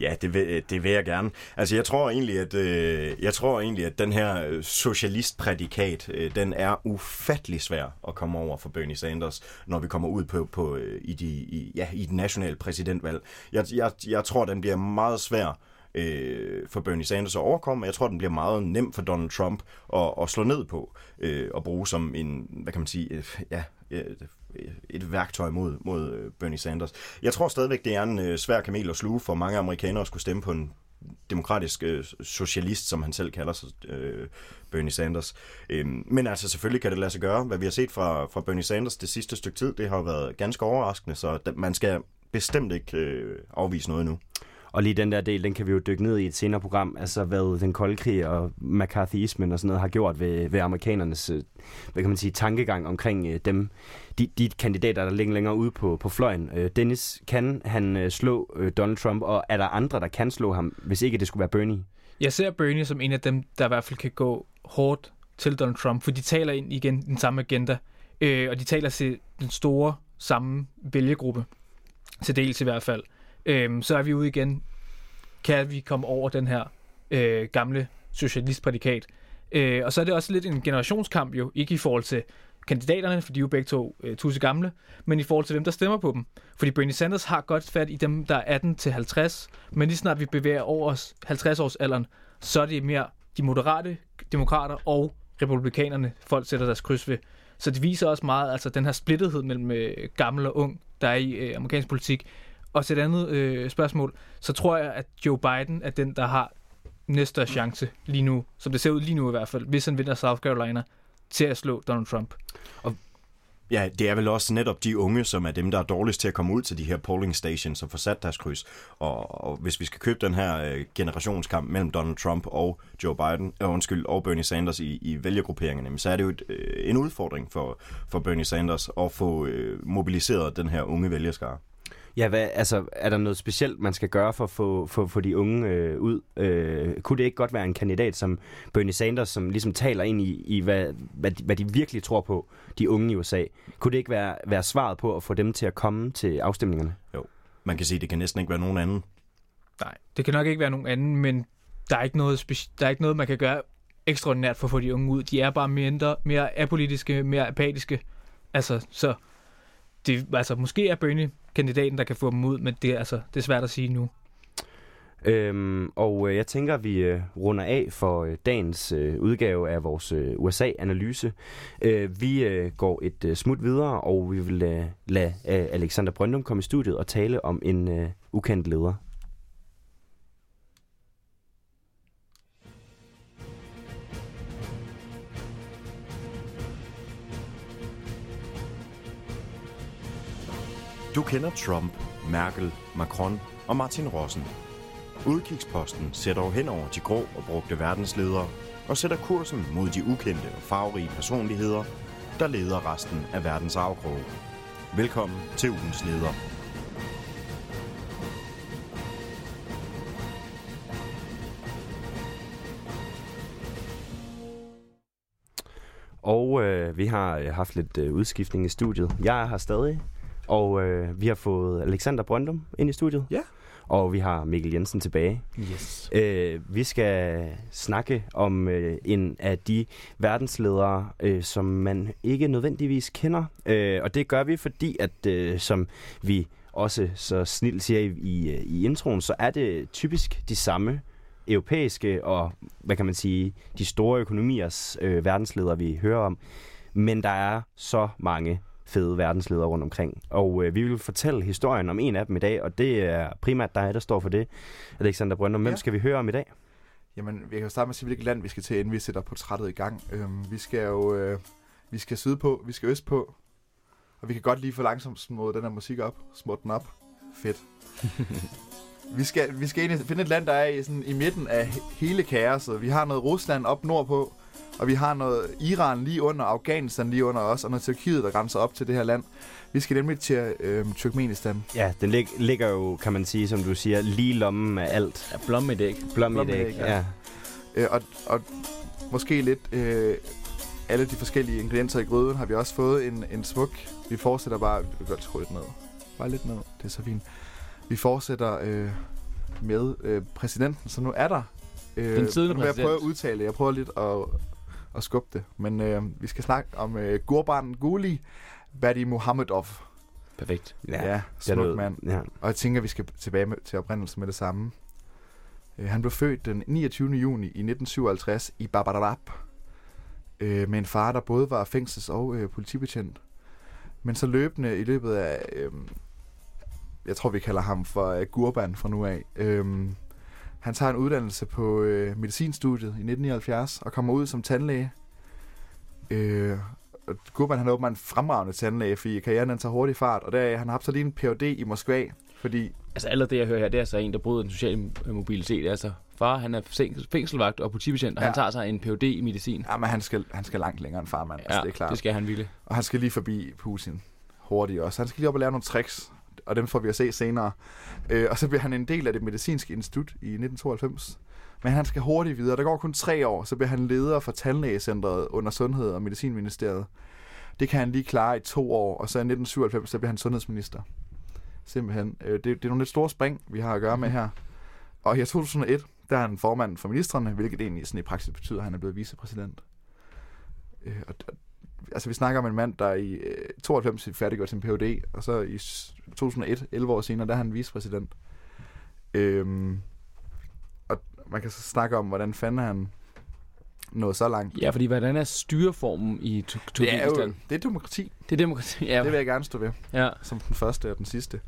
Ja, det vil, det vil jeg gerne. Altså, jeg tror egentlig, at øh, jeg tror egentlig, at den her øh, socialistprædikat, øh, den er ufattelig svær at komme over for Bernie Sanders, når vi kommer ud på, på øh, i, de, i, ja, i den nationale præsidentvalg. Jeg, jeg, jeg tror, den bliver meget svær øh, for Bernie Sanders at overkomme. Jeg tror, den bliver meget nem for Donald Trump at, at slå ned på øh, og bruge som en, hvad kan man sige, øh, ja, et, et værktøj mod, mod øh, Bernie Sanders. Jeg tror stadigvæk, det er en øh, svær kamel at sluge for mange amerikanere at skulle stemme på en demokratisk øh, socialist, som han selv kalder sig, øh, Bernie Sanders. Øhm, men altså selvfølgelig kan det lade sig gøre. Hvad vi har set fra, fra Bernie Sanders det sidste stykke tid, det har været ganske overraskende, så man skal bestemt ikke øh, afvise noget nu. Og lige den der del, den kan vi jo dykke ned i et senere program, altså hvad den kolde krig og McCarthyismen og sådan noget har gjort ved, ved amerikanernes, øh, hvad kan man sige, tankegang omkring øh, dem, de, de kandidater, der ligger længere ude på, på fløjen. Øh, Dennis, kan han slå Donald Trump, og er der andre, der kan slå ham, hvis ikke det skulle være Bernie? Jeg ser Bernie som en af dem, der i hvert fald kan gå hårdt til Donald Trump, for de taler ind igen den samme agenda, øh, og de taler til den store samme vælgegruppe, til dels i hvert fald øhm, så er vi ude igen. Kan vi komme over den her øh, gamle socialistprædikat? Øh, og så er det også lidt en generationskamp jo, ikke i forhold til kandidaterne, for de er jo begge to øh, tusse gamle, men i forhold til dem, der stemmer på dem. Fordi Bernie Sanders har godt fat i dem, der er 18 til 50, men lige snart vi bevæger over os 50 års alderen, så er det mere de moderate demokrater og republikanerne, folk sætter deres kryds ved. Så det viser også meget, altså den her splittethed mellem øh, gammel og ung, der er i øh, amerikansk politik, og til et andet øh, spørgsmål, så tror jeg, at Joe Biden er den, der har næste chance lige nu, som det ser ud lige nu i hvert fald, hvis han vinder South Carolina, til at slå Donald Trump. Og Ja, det er vel også netop de unge, som er dem, der er dårligst til at komme ud til de her polling stations og få sat deres kryds. Og, og hvis vi skal købe den her øh, generationskamp mellem Donald Trump og Joe Biden, øh, undskyld, og Bernie Sanders i, i vælgergrupperingerne, så er det jo et, øh, en udfordring for, for Bernie Sanders at få øh, mobiliseret den her unge vælgerskare. Ja, hvad, altså, er der noget specielt, man skal gøre for at få for, for de unge øh, ud? Øh, kunne det ikke godt være en kandidat som Bernie Sanders, som ligesom taler ind i, i hvad, hvad, de, hvad de virkelig tror på, de unge i USA? Kunne det ikke være, være svaret på at få dem til at komme til afstemningerne? Jo, man kan sige, at det kan næsten ikke være nogen anden. Nej, det kan nok ikke være nogen anden, men der er ikke noget, der er ikke noget man kan gøre ekstraordinært for at få de unge ud. De er bare mindre, mere apolitiske, mere apatiske. Altså, så det, altså, måske er Bernie kandidaten, der kan få dem ud, men det, altså, det er svært at sige nu. Øhm, og øh, jeg tænker, at vi øh, runder af for øh, dagens øh, udgave af vores øh, USA-analyse. Øh, vi øh, går et øh, smut videre, og vi vil øh, lade øh, Alexander Brøndum komme i studiet og tale om en øh, ukendt leder. Du kender Trump, Merkel, Macron og Martin Rossen. Udkigsposten sætter hen over de grå og brugte verdensledere og sætter kursen mod de ukendte og farverige personligheder, der leder resten af verdens afkroge. Velkommen til ugens leder. Og øh, vi har øh, haft lidt øh, udskiftning i studiet. Jeg er her stadig, og øh, vi har fået Alexander Brøndum ind i studiet. Ja. Og vi har Mikkel Jensen tilbage. Yes. Øh, vi skal snakke om øh, en af de verdensledere, øh, som man ikke nødvendigvis kender. Øh, og det gør vi, fordi at øh, som vi også så snilt siger i, i, i introen, så er det typisk de samme europæiske og, hvad kan man sige, de store økonomiers øh, verdensledere, vi hører om. Men der er så mange fede verdensledere rundt omkring. Og øh, vi vil fortælle historien om en af dem i dag, og det er primært dig, der står for det. Alexander Brøndum, hvem ja. skal vi høre om i dag? Jamen, vi kan jo starte med at sige, hvilket land vi skal til, inden vi sætter portrættet i gang. Øhm, vi skal jo øh, vi skal syd på, vi skal øst på, og vi kan godt lige for langsomt små den her musik op, små den op. Fedt. vi skal, vi skal egentlig finde et land, der er i, sådan, i midten af hele kaoset. Vi har noget Rusland op nordpå, og vi har noget Iran lige under, Afghanistan lige under os, og noget Tyrkiet, der grænser op til det her land. Vi skal nemlig til øh, Turkmenistan. Ja, den lig- ligger jo, kan man sige, som du siger, lige lommen af alt. Ja, blom i dæk. Blom i dæk, ja. ja. Øh, og, og måske lidt øh, alle de forskellige ingredienser i gryden har vi også fået en, en smuk. Vi fortsætter bare, vi kan godt skrue lidt ned. Bare lidt ned, det er så fint. Vi fortsætter øh, med øh, præsidenten, så nu er der Øh, den siddende præsident. Jeg prøver at udtale Jeg prøver lidt at at skubbe det. Men øh, vi skal snakke om øh, Gurban Guli Badi Mohammedov. Perfekt. Ja, ja smuk mand. Ja. Og jeg tænker, at vi skal tilbage med, til oprindelsen med det samme. Øh, han blev født den 29. juni i 1957 i Babarab. Øh, med en far, der både var fængsels- og øh, politibetjent. Men så løbende i løbet af... Øh, jeg tror, vi kalder ham for øh, Gurban fra nu af. Øh, Han tager en uddannelse på øh, medicinstudiet i 1979 og kommer ud som tandlæge. Øh, og Gurban han er åbenbart en fremragende tandlæge, fordi karrieren den tager hurtig fart, og der han har haft så lige en Ph.D. i Moskva, fordi... Altså allerede det, jeg hører her, det er altså en, der bryder den sociale mobilitet. Altså far, han er fængsel, fængselvagt og politibetjent, og ja. han tager sig en Ph.D. i medicin. Ja, men han skal, han skal langt længere end farmand, altså, Ja, det er klart. det skal han ville. Og han skal lige forbi Putin hurtigt også. Han skal lige op og lære nogle tricks, og dem får vi at se senere. Øh, og så bliver han en del af det medicinske institut i 1992. Men han skal hurtigt videre. Der går kun tre år, så bliver han leder for tandlægecentret under Sundhed og Medicinministeriet. Det kan han lige klare i to år, og så i 1997, så bliver han sundhedsminister. Simpelthen. Øh, det, det er nogle lidt store spring, vi har at gøre med her. Og i 2001, der er han formand for ministerne, hvilket egentlig sådan i praksis betyder, at han er blevet vicepræsident. Øh, og, og, altså vi snakker om en mand, der i øh, 92 færdiggjort sin Ph.D., og så i s- 2001, 11 år senere, der er han vicepræsident. Øhm, og man kan så snakke om, hvordan fanden han nået så langt. Ja, fordi hvordan er styreformen i Tur- Det er jo Turkmenistan? det er demokrati. Det er demokrati, ja. Det vil jeg gerne stå ved. Ja. Som den første og den sidste.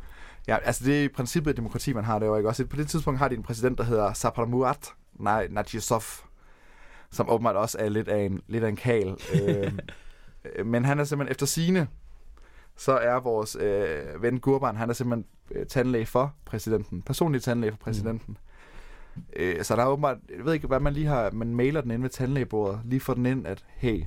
Ja, altså det er i princippet et demokrati, man har derovre, ikke også? På det tidspunkt har de en præsident, der hedder Saparmurat Nej, Najisov, som åbenbart også er lidt af en, lidt af en kal. øh, men han er simpelthen, efter sine, så er vores øh, ven Gurban, han er simpelthen øh, tandlæge for præsidenten. Personlig tandlæge for præsidenten. Mm. Øh, så der er åbenbart, jeg ved ikke, hvad man lige har, man mailer den ind ved tandlægebordet, lige får den ind, at hey,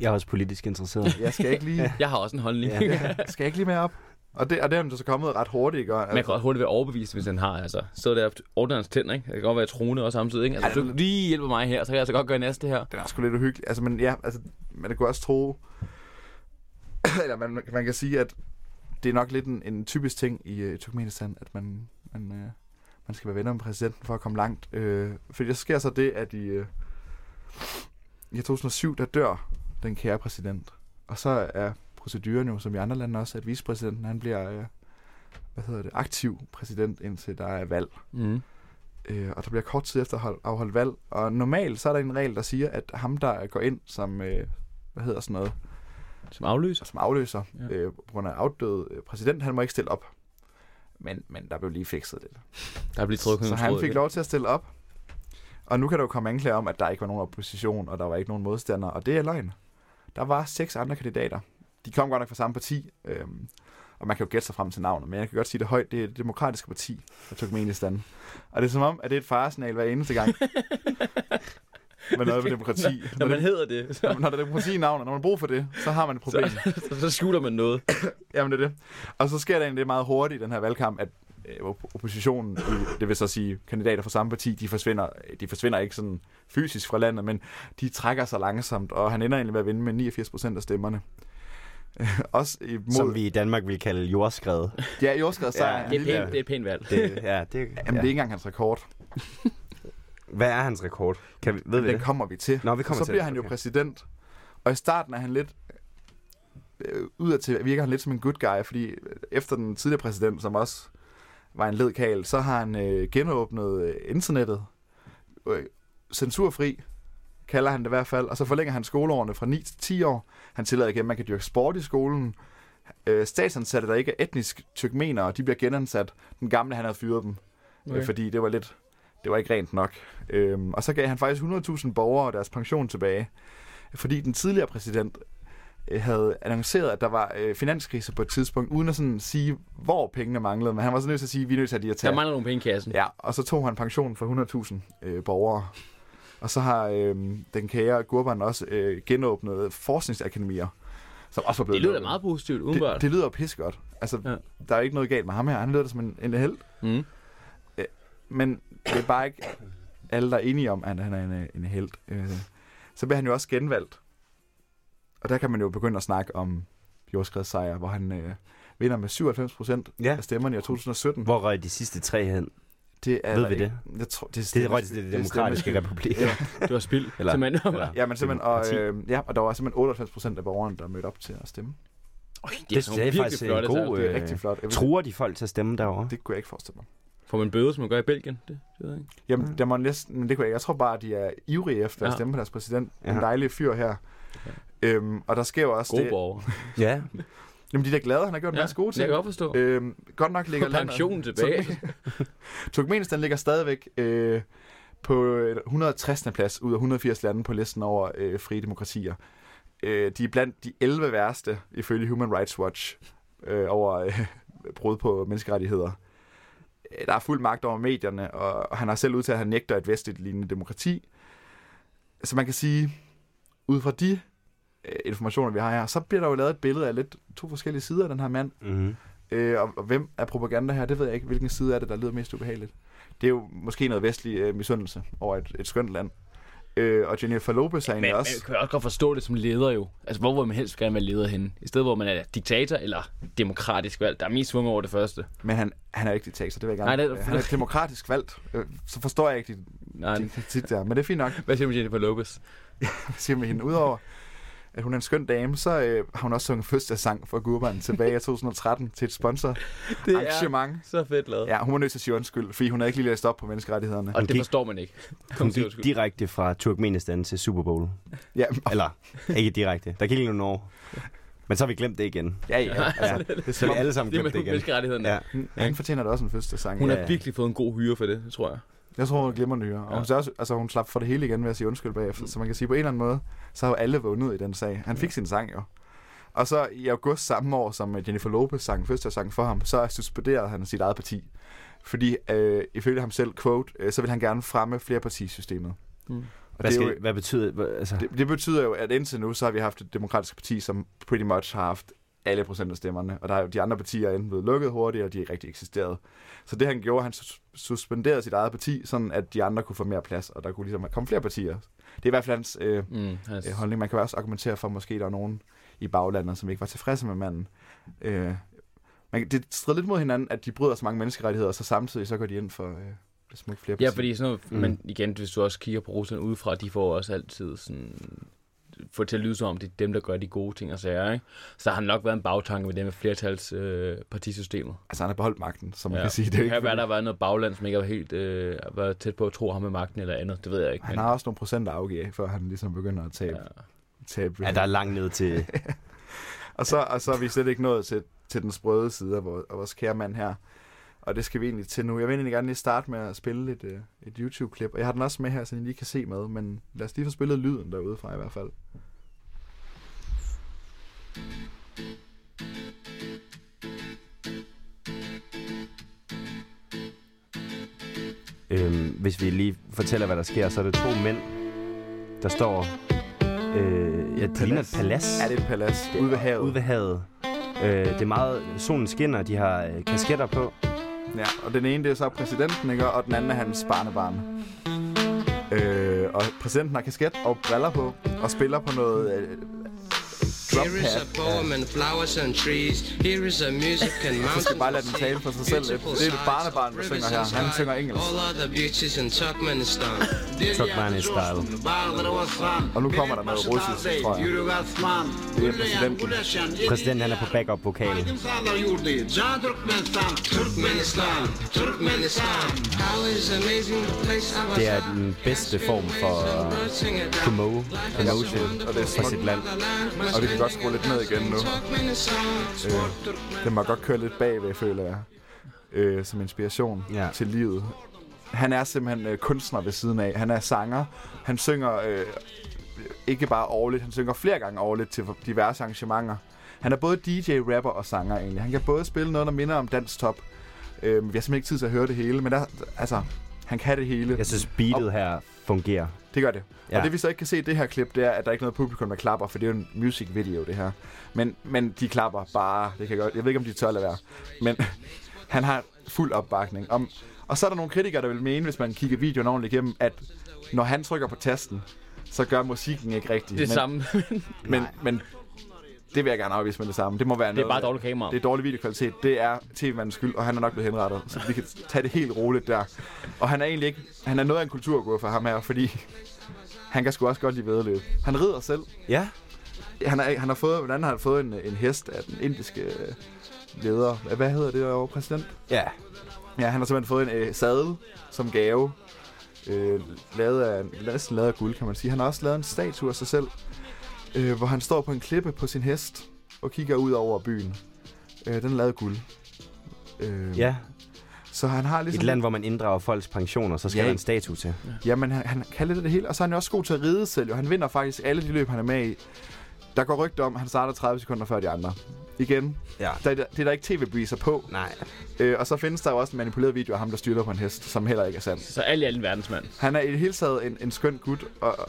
Jeg er også politisk interesseret. jeg skal ikke lige... Jeg har også en holdning. Ja. ja, skal jeg ikke lige med op? Og det, og det er han så kommet ret hurtigt, ikke? Og, Man kan hurtigt være overbevist, hvis han har, altså. Så der ordner hans tænder, ikke? Det kan godt være troende også samtidig, ikke? Altså, Altså- hvis du lige hjælper mig her, så kan jeg altså godt gøre næste her. Det er sgu lidt uhyggeligt. Altså, men ja, altså, man kunne også tro... eller man, man kan sige, at det er nok lidt en, en typisk ting i uh, Turkmenistan, at man, man, uh, man skal være venner med præsidenten for at komme langt. Uh, fordi der sker så det, at i, uh, i 2007, der dør den kære præsident. Og så er proceduren jo, som i andre lande også, at vicepræsidenten, han bliver, uh, hvad hedder det, aktiv præsident, indtil der er valg. Mm. Øh, og der bliver kort tid efter hold- afholdt valg. Og normalt så er der en regel, der siger, at ham, der går ind som, øh, hvad hedder sådan noget? Som afløser. Som afløser, Ja. øh, på grund af afdød øh, præsident, han må ikke stille op. Men, men der blev lige fikset lidt. Der er blevet trukket Så nogle han fik lov til at stille op. Og nu kan der jo komme anklager om, at der ikke var nogen opposition, og der var ikke nogen modstandere. Og det er løgn. Der var seks andre kandidater. De kom godt nok fra samme parti. Øhm, og man kan jo gætte sig frem til navnet, men jeg kan godt sige det højt. Det er det demokratiske parti fra Turkmenistan. Og det er som om, at det er et faresignal hver eneste gang. med noget med demokrati. Når man hedder det. Når, når der er demokrati i navnet, når man bruger for det, så har man et problem. Så, så, så skjuler man noget. Jamen det er det. Og så sker der egentlig det meget hurtigt i den her valgkamp, at øh, op- oppositionen, det vil så sige kandidater fra samme parti, de forsvinder, de forsvinder ikke sådan fysisk fra landet, men de trækker sig langsomt, og han ender egentlig med at vinde med 89 procent af stemmerne. Også imod... Som vi i Danmark vil kalde jordskred. Ja, jordskred sejr. Det er pænt, det er et pænt valg. Det, ja, det, Jamen, det er ikke engang hans rekord. Hvad er hans rekord? Kan vi, ved vi Den det? kommer vi til. Nå, vi kommer så til bliver det. han jo Okay. præsident. Og i starten er han lidt... Øh, udadtil virker han lidt som en good guy, fordi øh, efter den tidligere præsident, som også var en led kal, så har han øh, genåbnet øh, internettet. Øh, censurfri, kalder han det i hvert fald. Og så forlænger han skoleårene fra 9 til 10 år. Han tillader igen, at man kan dyrke sport i skolen. Øh, statsansatte, der ikke er etnisk turkmenere, de bliver genansat. Den gamle, han havde fyret dem. Okay. Okay. Øh, fordi det var lidt... Det var ikke rent nok. Øhm, og så gav han faktisk 100.000 borgere deres pension tilbage. Fordi den tidligere præsident øh, havde annonceret, at der var øh, finanskrise på et tidspunkt, uden at sådan sige, hvor pengene manglede. Men han var så nødt til at sige, at vi er nødt til at lige at tage. Der mangler nogle penge i kassen. Ja, og så tog han pension for 100.000 øh, borgere. Og så har øh, den kære Gurban også øh, genåbnet forskningsakademier, som også var blevet Det lyder meget positivt, udenbart. Det, det lyder pissegodt. Altså, Ja. ja. der er ikke noget galt med ham her. Han lyder da som en, en held. Mm. Øh, men det er bare ikke alle, der er enige om, at han er en, en held. Øh, så bliver han jo også genvalgt. Og der kan man jo begynde at snakke om jordskredssejr, hvor han øh, vinder med 97 procent Ja. af stemmerne i 2017. Hvor røg de sidste tre hen? Det er Ved vi ikke- det? Jeg tror, det, Det røg til det demokratiske republik. Ja. Det var spild. Eller- Simpelthen. eller- Ja, men simpelthen, og, øh, ja, og der var simpelthen 98 procent af borgerne, der mødte op til at stemme. Øj, Det, det, det er faktisk en god... Det er Øh, rigtig flot. Jeg Truer de folk til at stemme derovre? Det kunne jeg ikke forestille mig. Får man bøde, som man gør i Belgien? Det, det ved jeg ikke. Jamen, der må næsten, men det kunne jeg, jeg tror bare, at de er ivrige efter at Ja. stemme på deres præsident. En Ja. dejlig fyr her. Øhm, og der sker jo også Gode det, borgere. Ja. Jamen, de er da glade, han har gjort en Ja, masse gode det ting. kan jeg godt forstå. Øhm, godt nok ligger Få pensionen tilbage. Turkmenistan ligger stadigvæk øh, på 160. plads ud af 180 lande på listen over øh, frie demokratier. Øh, de er blandt de 11 værste, ifølge Human Rights Watch, øh, over øh, brud på menneskerettigheder. Øh, Der er fuld magt over medierne, og han har selv udtalt, at han nægter et vestligt lignende demokrati. Så man kan sige, ud fra de informationer, vi har her, så bliver der jo lavet et billede af lidt to forskellige sider af den her mand. Mm-hmm. Øh, og, og hvem er propaganda her, det ved jeg ikke. Hvilken side er det, der lyder mest ubehageligt? Det er jo måske noget vestlig øh, misundelse over et, et skønt land. Øh, og Jennifer Lopez er Men egentlig man også... kan jo også godt forstå det som leder jo. Altså, hvor vil man helst gerne være leder henne? I stedet, hvor man er diktator eller demokratisk valgt. Der er mest svung over det første. Men han, han er ikke diktator, det vil jeg Nej, gerne. det er- han er demokratisk valgt. Øh, Så forstår jeg ikke dit, Nej. dit kritik der, men det er fint nok. Hvad siger du med Jennifer Lopez? Hvad siger med hende? Udover at hun er en skøn dame, så øh, har hun også sunget fødselsdagssang for Gurban tilbage i 2013 til et sponsor Det er arrangement. så fedt lavet. Ja, hun var nødt til at sige undskyld, fordi hun havde ikke lige læst op på menneskerettighederne. Og det forstår man ikke. Hun gik direkte fra Turkmenistan til Super Bowl. Ja. Eller, ikke direkte. Der gik lige nogle år. Men så har vi glemt det igen. Ja, ja. Altså, ja. det er så vi alle sammen Det er glemt det med igen. menneskerettighederne. Ja. Ja, han fortjener da også en fødselsdagssang. Hun ja, har virkelig fået en god hyre for det, tror jeg. Jeg tror, hun er glimrende hyre. Og hun, ja. også, altså, hun slap for det hele igen ved at sige undskyld bagefter. Så man kan sige, på en eller anden måde, så har jo alle vundet i den sag. Han fik sin sang jo. Og så i august samme år, som Jennifer Lopez sang fødselsdagssang for ham, så suspenderede han sit eget parti. Fordi øh, ifølge ham selv, quote, øh, så vil han gerne fremme flerpartisystemet. Mm. Og Hvad, det, skal, jo, hvad betyder hvad, altså, det, det betyder jo, at indtil nu, så har vi haft et demokratisk parti, som pretty much har haft alle procent af stemmerne. Og der er de andre partier er enten blevet lukket hurtigt, og de er ikke rigtig eksisteret. Så det han gjorde, han sus- suspenderede sit eget parti, sådan at de andre kunne få mere plads, og der kunne ligesom komme flere partier. Det er i hvert fald hans, øh, Mm, hans- øh, holdning. Man kan også argumentere for, at måske der er nogen i baglandet, som ikke var tilfredse med manden. Øh, man, det strider lidt mod hinanden, at de bryder så mange menneskerettigheder, og så samtidig så går de ind for øh, smukke flere Ja, fordi sådan noget, mm. men igen, hvis du også kigger på Rusland udefra, de får også altid sådan få til at lyde som om, det er dem, der gør de gode ting og sager, ikke? Så har han nok været en bagtanke med det med flertals øh, partisystemet. Altså, han har beholdt magten, som man ja. kan sige. Det, Det det ikke kan være, der har været noget bagland, som ikke har helt øh, været tæt på at tro ham med magten eller andet. Det ved jeg ikke. Han har også nogle procent at afgive af, før han ligesom begynder at tabe. Ja. tabe Ja, der er langt ned til... og, så, og så er vi slet ikke nået til, til den sprøde side af vores, af vores kære mand her. Og det skal vi egentlig til nu. Jeg vil egentlig gerne lige starte med at spille et, øh, et YouTube-klip. Og jeg har den også med her, så I lige kan se med. Men lad os lige få spillet lyden derude fra i hvert fald. Øhm, hvis vi lige fortæller, hvad der sker, så er det to mænd, der står... Øh, ja, det ligner et palads. Ja, det er et palads. Ude ved havet. Ude ved havet. Øh, det er meget... Solen skinner, de har øh, kasketter på. Ja, og den ene det er så præsidenten, ikke? og den anden er hans barnebarn. Øh, og præsidenten har kasket og briller på, og spiller på noget øh, Here is a poem and flowers and trees. Here is a music and mountains. skal jeg bare lade den tale for sig selv. Det er et barnebarn, der synger her. Han synger engelsk. All other beauties in Turkmenistan. Turkmenistan. Og nu kommer der noget russisk, tror jeg. Det er præsidenten. Præsidenten han er på backup-vokalen. Det er den bedste form for uh, promo, promotion Og det er for sit land. Og vi kan godt skrue lidt ned igen nu. Øh, det må godt køre lidt bagved, føler jeg. Øh, som inspiration Ja. til livet. Han er simpelthen øh, kunstner ved siden af. Han er sanger. Han synger øh, ikke bare årligt, han synger flere gange årligt til diverse arrangementer. Han er både DJ, rapper og sanger egentlig. Han kan både spille noget, der minder om Dansk Top. Øh, vi har simpelthen ikke tid til at høre det hele, men der, altså, han kan det hele. Jeg synes, beatet her fungerer. Det gør det. Ja. Og det vi så ikke kan se i det her klip, det er, at der er ikke noget publikum, der klapper, for det er jo en music video, det her. Men, men de klapper bare. Det kan jeg, godt. jeg ved ikke, om de tør lade være. Men han har fuld opbakning. Om, og så er der nogle kritikere, der vil mene, hvis man kigger videoen ordentligt igennem, at når han trykker på tasten, så gør musikken ikke rigtigt. Det men, samme. men, men det vil jeg gerne afvise med det samme. Det må være Det er noget, bare dårligt kamera. Det er dårlig videokvalitet. Det er tv-mandens skyld, og han er nok blevet henrettet. Så vi kan tage det helt roligt der. Og han er egentlig ikke... Han er noget af en kulturgård for ham her, fordi han kan sgu også godt lide vedløb. Han rider selv. Ja. Han, er, han har fået, andet har han fået en, en hest af den indiske øh, leder. Hvad hedder det over præsident? Ja. Ja, han har simpelthen fået en øh, sadel som gave. Øh, lavet af, næsten lavet af guld, kan man sige. Han har også lavet en statue af sig selv, øh, hvor han står på en klippe på sin hest. og kigger ud over byen. Øh, den er lavet af guld. Øh, Ja. Så han har ligesom... Et land, hvor man inddrager folks pensioner, så skal Ja. der en statue til. Jamen, han, han kan lidt af det hele, og så er han jo også god til at ride selv, og han vinder faktisk alle de løb, han er med i. Der går rygter om, at han starter 30 sekunder før de andre. Igen. Ja. Der, der, det er der ikke tv-beviser på. Nej. Øh, og så findes der jo også en manipuleret video af ham, der styrter på en hest, som heller ikke er sandt. Så alt i alt en verdensmand. Han er i det hele taget en, en skøn gut, og,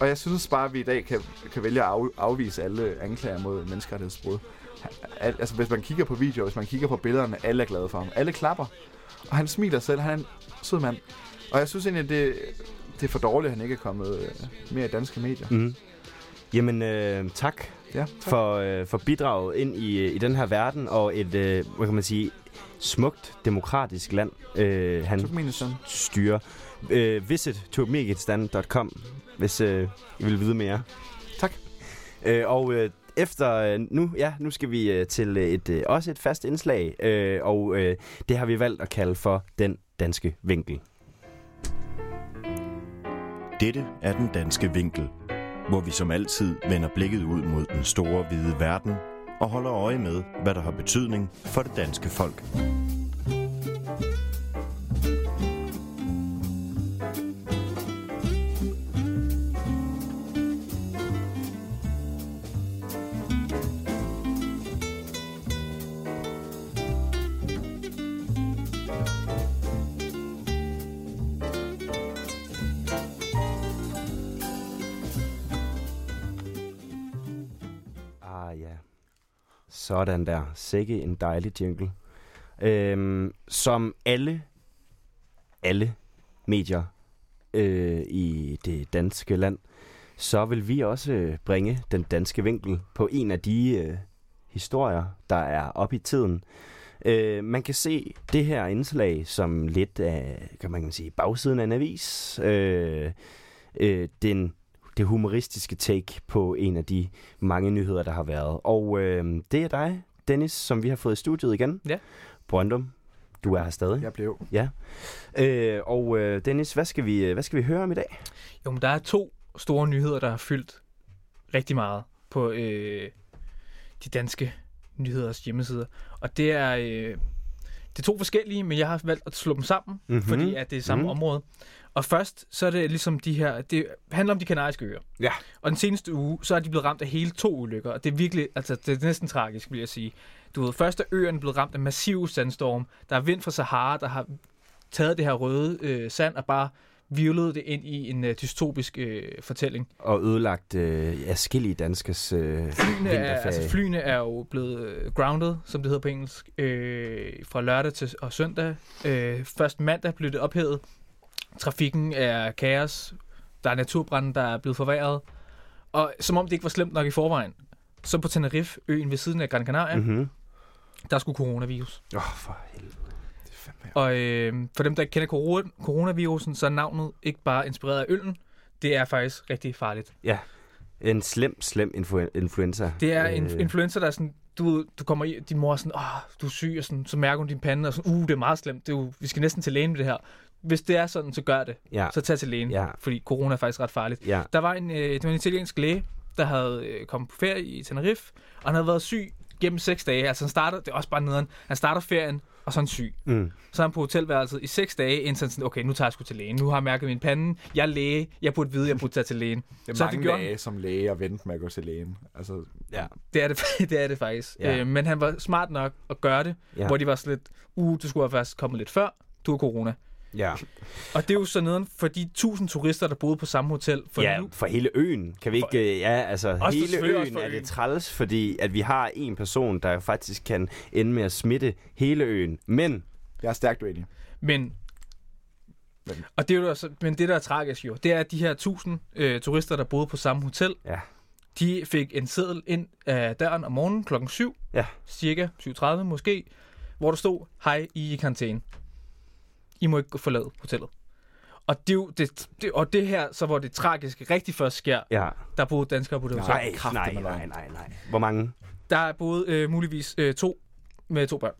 og jeg synes bare, at vi i dag kan, kan vælge at af, afvise alle anklager mod menneskerettighedsbrud. Al, altså, hvis man kigger på videoer, hvis man kigger på billederne, alle er glade for ham. Alle klapper. Og han smiler selv. Han er en sød mand. Og jeg synes egentlig, at det, det er for dårligt, at han ikke er kommet øh, mere i danske medier. Mm. Jamen, øh, tak, ja, tak. For, øh, for bidraget ind i, i den her verden, og et, øh, hvad kan man sige, smukt, demokratisk land, øh, han Turkmenistan. styrer. Øh, visit turkmenistan.com, hvis øh, I vil vide mere. Tak. Øh, og øh, efter øh, nu, ja, nu skal vi øh, til øh, et øh, også et fast indslag, øh, og øh, det har vi valgt at kalde for den danske vinkel. Dette er den danske vinkel, hvor vi som altid vender blikket ud mod den store hvide verden og holder øje med, hvad der har betydning for det danske folk. Ah ja. Sådan der. Sikke en dejlig jingle. Øhm, som alle, alle medier øh, i det danske land, så vil vi også øh, bringe den danske vinkel på en af de øh, historier, der er op i tiden. Øh, man kan se det her indslag som lidt af, kan man sige, bagsiden af en avis. Øh, øh, den det humoristiske take på en af de mange nyheder, der har været. Og øh, det er dig, Dennis, som vi har fået i studiet igen. Ja. Brøndum, du er her stadig. Jeg blev. Ja. Øh, og øh, Dennis, hvad skal, vi, hvad skal vi høre om i dag? Jo, men der er to store nyheder, der har fyldt rigtig meget på øh, de danske nyheders hjemmesider. Og det er, øh, det er to forskellige, men jeg har valgt at slå dem sammen, Mhm. mm-hmm. fordi at det er samme Mhm. mm. område. Og først, så er det ligesom de her, det handler om de kanariske øer. Ja. Og den seneste uge, så er de blevet ramt af hele to ulykker, og det er virkelig, altså det er næsten tragisk, vil jeg sige. Du ved, først er øerne blevet ramt af massiv sandstorm. Der er vind fra Sahara, der har taget det her røde øh, sand og bare virvlet det ind i en øh, dystopisk øh, fortælling. Og ødelagt øh, afskillige danskers øh, Flyene er, altså flyene er jo blevet øh, grounded, som det hedder på engelsk, øh, fra lørdag til og søndag. Øh, først mandag blev det ophævet. Trafikken er kaos. Der er naturbrænde, der er blevet forværret. Og som om det ikke var slemt nok i forvejen, så på Tenerife, øen ved siden af Gran Canaria, mm-hmm. Mhm. der skulle coronavirus. Åh, oh, for helvede. Og øh, for dem, der ikke kender corona- coronavirusen, så er navnet ikke bare inspireret af øllen. Det er faktisk rigtig farligt. Ja, en slem, slem influ- influenza. Det er en Øh, influencer, der er sådan, du, du kommer i, din mor er sådan, åh, du er syg, og sådan, så mærker hun din pande, og sådan, uh, det er meget slemt, det er jo, vi skal næsten til lægen med det her. Hvis det er sådan, så gør det. Ja. Så tag til lægen, Ja. fordi corona er faktisk ret farligt. Ja. Der var en, øh, det var en italiensk læge, der havde øh, kommet på ferie i Tenerife, og han havde været syg gennem seks dage. Altså han starter, det er også bare nederen, han starter ferien, og så er han syg. Mm. Så er han på hotelværelset i seks dage, indtil han sådan, okay, nu tager jeg sgu til lægen. Nu har jeg mærket min pande. Jeg er læge. Jeg burde vide, jeg burde tage til lægen. Det er så mange gjorde dage han. som læge at vente med at gå til lægen. Altså, ja. Det er det, det, er det faktisk. Ja. Øh, men han var smart nok at gøre det, Ja. ja. hvor de var sådan lidt, uh, du skulle have faktisk kommet lidt før, du har corona. Ja. Og det er jo så nederen for de tusind turister, der boede på samme hotel. For ja, nu, for hele øen. Kan vi ikke... øh, Ja, altså Også for- hele øen for er øen. det træls, fordi at vi har en person, der faktisk kan ende med at smitte hele øen. Men... Jeg er stærkt uenig. Men, og det er jo også, men det, der er tragisk jo, det er, at de her tusind øh, turister, der boede på samme hotel, ja. de fik en seddel ind af døren om morgenen klokken 7, ja. cirka 7.30 måske, hvor der stod, hej, I er i karantæne. I må ikke forlade hotellet. Og det, er jo- det, det, og det her, så hvor det tragiske rigtig først sker, Ja. der boede danskere på det hotel. Nej, nej, nej, nej, nej. Hvor mange? Der er boet øh, muligvis øh, to med to børn.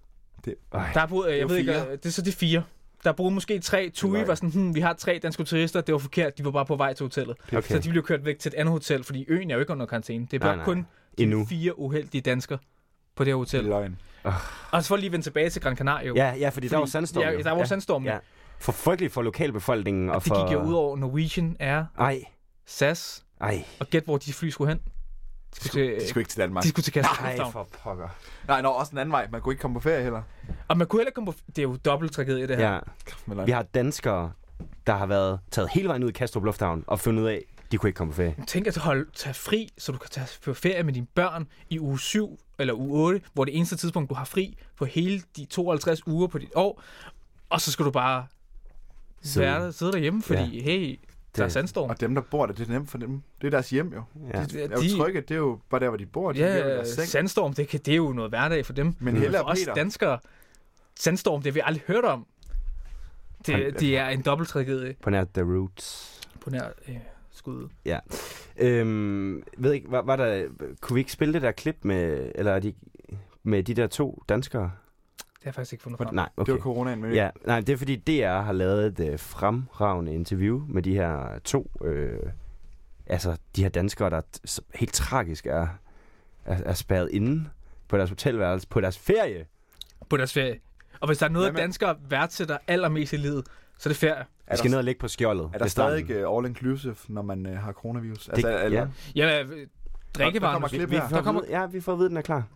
Det, der er boet, øh, det er jeg ved ikke, fire. øh, det er så de fire. Der boede måske tre. Tui var sådan, hmm, vi har tre danske turister. Det var forkert. De var bare på vej til hotellet. Okay. Så de blev kørt væk til et andet hotel, fordi øen er jo ikke under karantæne. Det er Nej, bare nej. kun de Endnu. fire uheldige danskere på det her hotel. Løgn. Og så for lige at vende tilbage til Gran Canaria. Ja, ja, fordi, der var sandstorm. Ja, jo. der var ja. sandstorm. Ja. For frygteligt for lokalbefolkningen. Og, Og det for... gik jo ud over Norwegian Air, Ej, SAS, ej. og gæt hvor de fly skulle hen. De skulle, De skulle ikke til Danmark. De skulle til Kastrup Nej, for pokker. Nej, nå, også en anden vej. Man kunne ikke komme på ferie heller. Og man kunne heller ikke komme på... Det er jo dobbelt tragedie, det her. Ja. Vi har danskere, der har været taget hele vejen ud i Kastrup Lufthavn og fundet ud af, de kunne ikke komme på ferie. Tænk at holde, tage fri, så du kan tage på ferie med dine børn i uge 7 eller uge 8, hvor det eneste tidspunkt, du har fri på hele de 52 uger på dit år. Og så skal du bare Sidde. være der, sidde derhjemme, fordi Ja. hey, der er sandstorm. Og dem, der bor der, det er nemt for dem. Det er deres hjem jo. Ja. De er De- jo trygge. Det er jo bare der, hvor de bor. De Ja, deres seng. sandstorm, det, kan, det er jo noget hverdag for dem. Men Helle for og os Peter- danskere, sandstorm, det har vi aldrig hørt om. Det, det er en dobbelt tragedie På nær The Roots. på nær øh, skud. Ja. Øhm, ved ikke, var, var der, kunne vi ikke spille det der klip med, eller er de, med de der to danskere? Det har jeg faktisk ikke fundet frem. Nej, okay. Det var coronaen, men Ja, nej, det er fordi DR har lavet et øh, fremragende interview med de her to, øh, altså de her danskere, der helt tragisk er, er, er spærret inde på deres hotelværelse på deres ferie. På deres ferie. Og hvis der er noget, med- danskere værdsætter allermest i livet, så er det ferie. De skal ned og ligge på skjoldet. Er der stadig uh, all inclusive, når man uh, har coronavirus? Altså, Det- eller, ja. Ja, øh, drikkevarer. kommer klip Vi får Der kommer- vide- Ja, vi får at vide, at den er klar.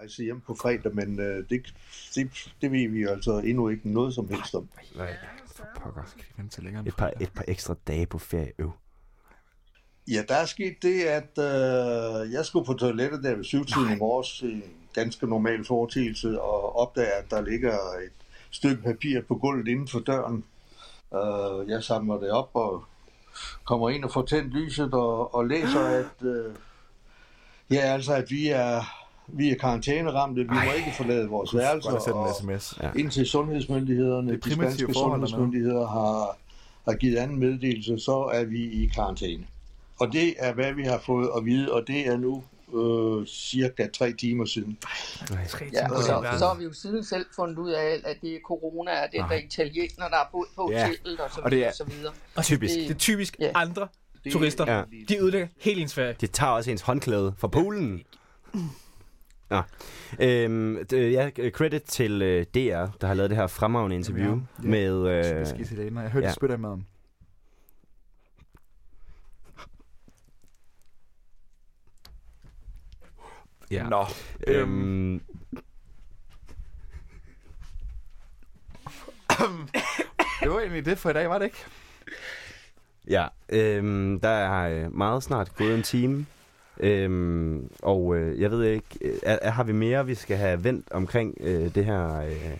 rejse hjem på fredag, men øh, det, det, det ved vi altså endnu ikke noget som helst om. Nej, for pokker. Skal de vente til længere? Et par, et par ekstra dage på ferie. Øv. Ja, der er sket det, at øh, jeg skulle på toilettet der ved syvtiden i morges, en ganske normal foretagelse, og opdager, at der ligger et stykke papir på gulvet inden for døren. Øh, jeg samler det op og kommer ind og får tændt lyset og, og læser, at øh, ja, altså, at vi er, vi er karantæneramte, vi må ikke forlade vores værelser, og sms. Ja. indtil sundhedsmyndighederne, Det er de spanske sundhedsmyndigheder har, har givet anden meddelelse, så er vi i karantæne. Og det er, hvad vi har fået at vide, og det er nu øh, cirka tre timer siden. Tre Ja, timer og på så, så har vi jo siden selv fundet ud af, at det er corona, at det er der italiener, der er boet på Ja. hotellet og så Og det videre, er- og så videre. Og Typisk. Det er typisk Ja. andre turister. Ja. De ødelægger helt ens ferie. Det tager også ens håndklæde fra Polen. Nå. Øhm, d- ja, credit til øh, DR, der har lavet det her fremragende interview Ja. med... Øh, Typisk italiener. Jeg hørte, ja. de spytter i maden. Ja. Nå. Øhm, det var egentlig det for i dag, var det ikke? ja, øhm, der er øh, meget snart gået en time. Øhm, og øh, jeg ved ikke, øh, er, har vi mere, vi skal have vendt omkring øh, det her øh,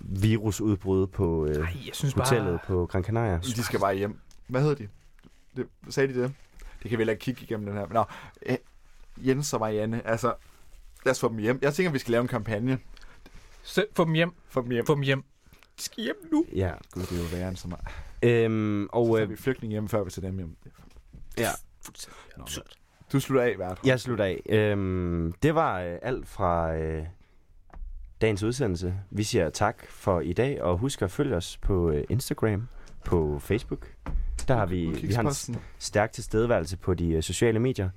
virusudbrud på øh, Ej, jeg synes bare... hotellet på Gran Canaria? De skal bare hjem. Hvad hedder de? Det, sagde de det? Det kan vi heller ikke kigge igennem den her. Nå, øh, Jens og Marianne, altså, lad os få dem hjem. Jeg tænker, vi skal lave en kampagne. Så, få dem hjem. Få dem hjem. Få dem hjem. De skal hjem nu. Ja, Gud, det er jo værre end så meget. øhm, og Så øh, vi flygtninge hjem, før vi tager dem hjem. ja, Nå, du slutter af, Vært. Jeg slutter af. Øhm, det var øh, alt fra øh, dagens udsendelse. Vi siger tak for i dag, og husk at følge os på øh, Instagram, på Facebook. Der har vi, vi har en stærk tilstedeværelse på de øh, sociale medier.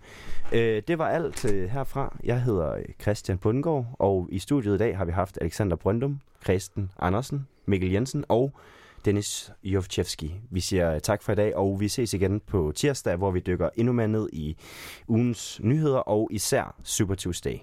Øh, det var alt øh, herfra. Jeg hedder øh, Christian Bundgaard, og i studiet i dag har vi haft Alexander Brøndum, Kristen Andersen, Mikkel Jensen og Dennis Jovchevski. Vi siger øh, tak for i dag, og vi ses igen på tirsdag, hvor vi dykker endnu mere ned i ugens nyheder og især Super Tuesday.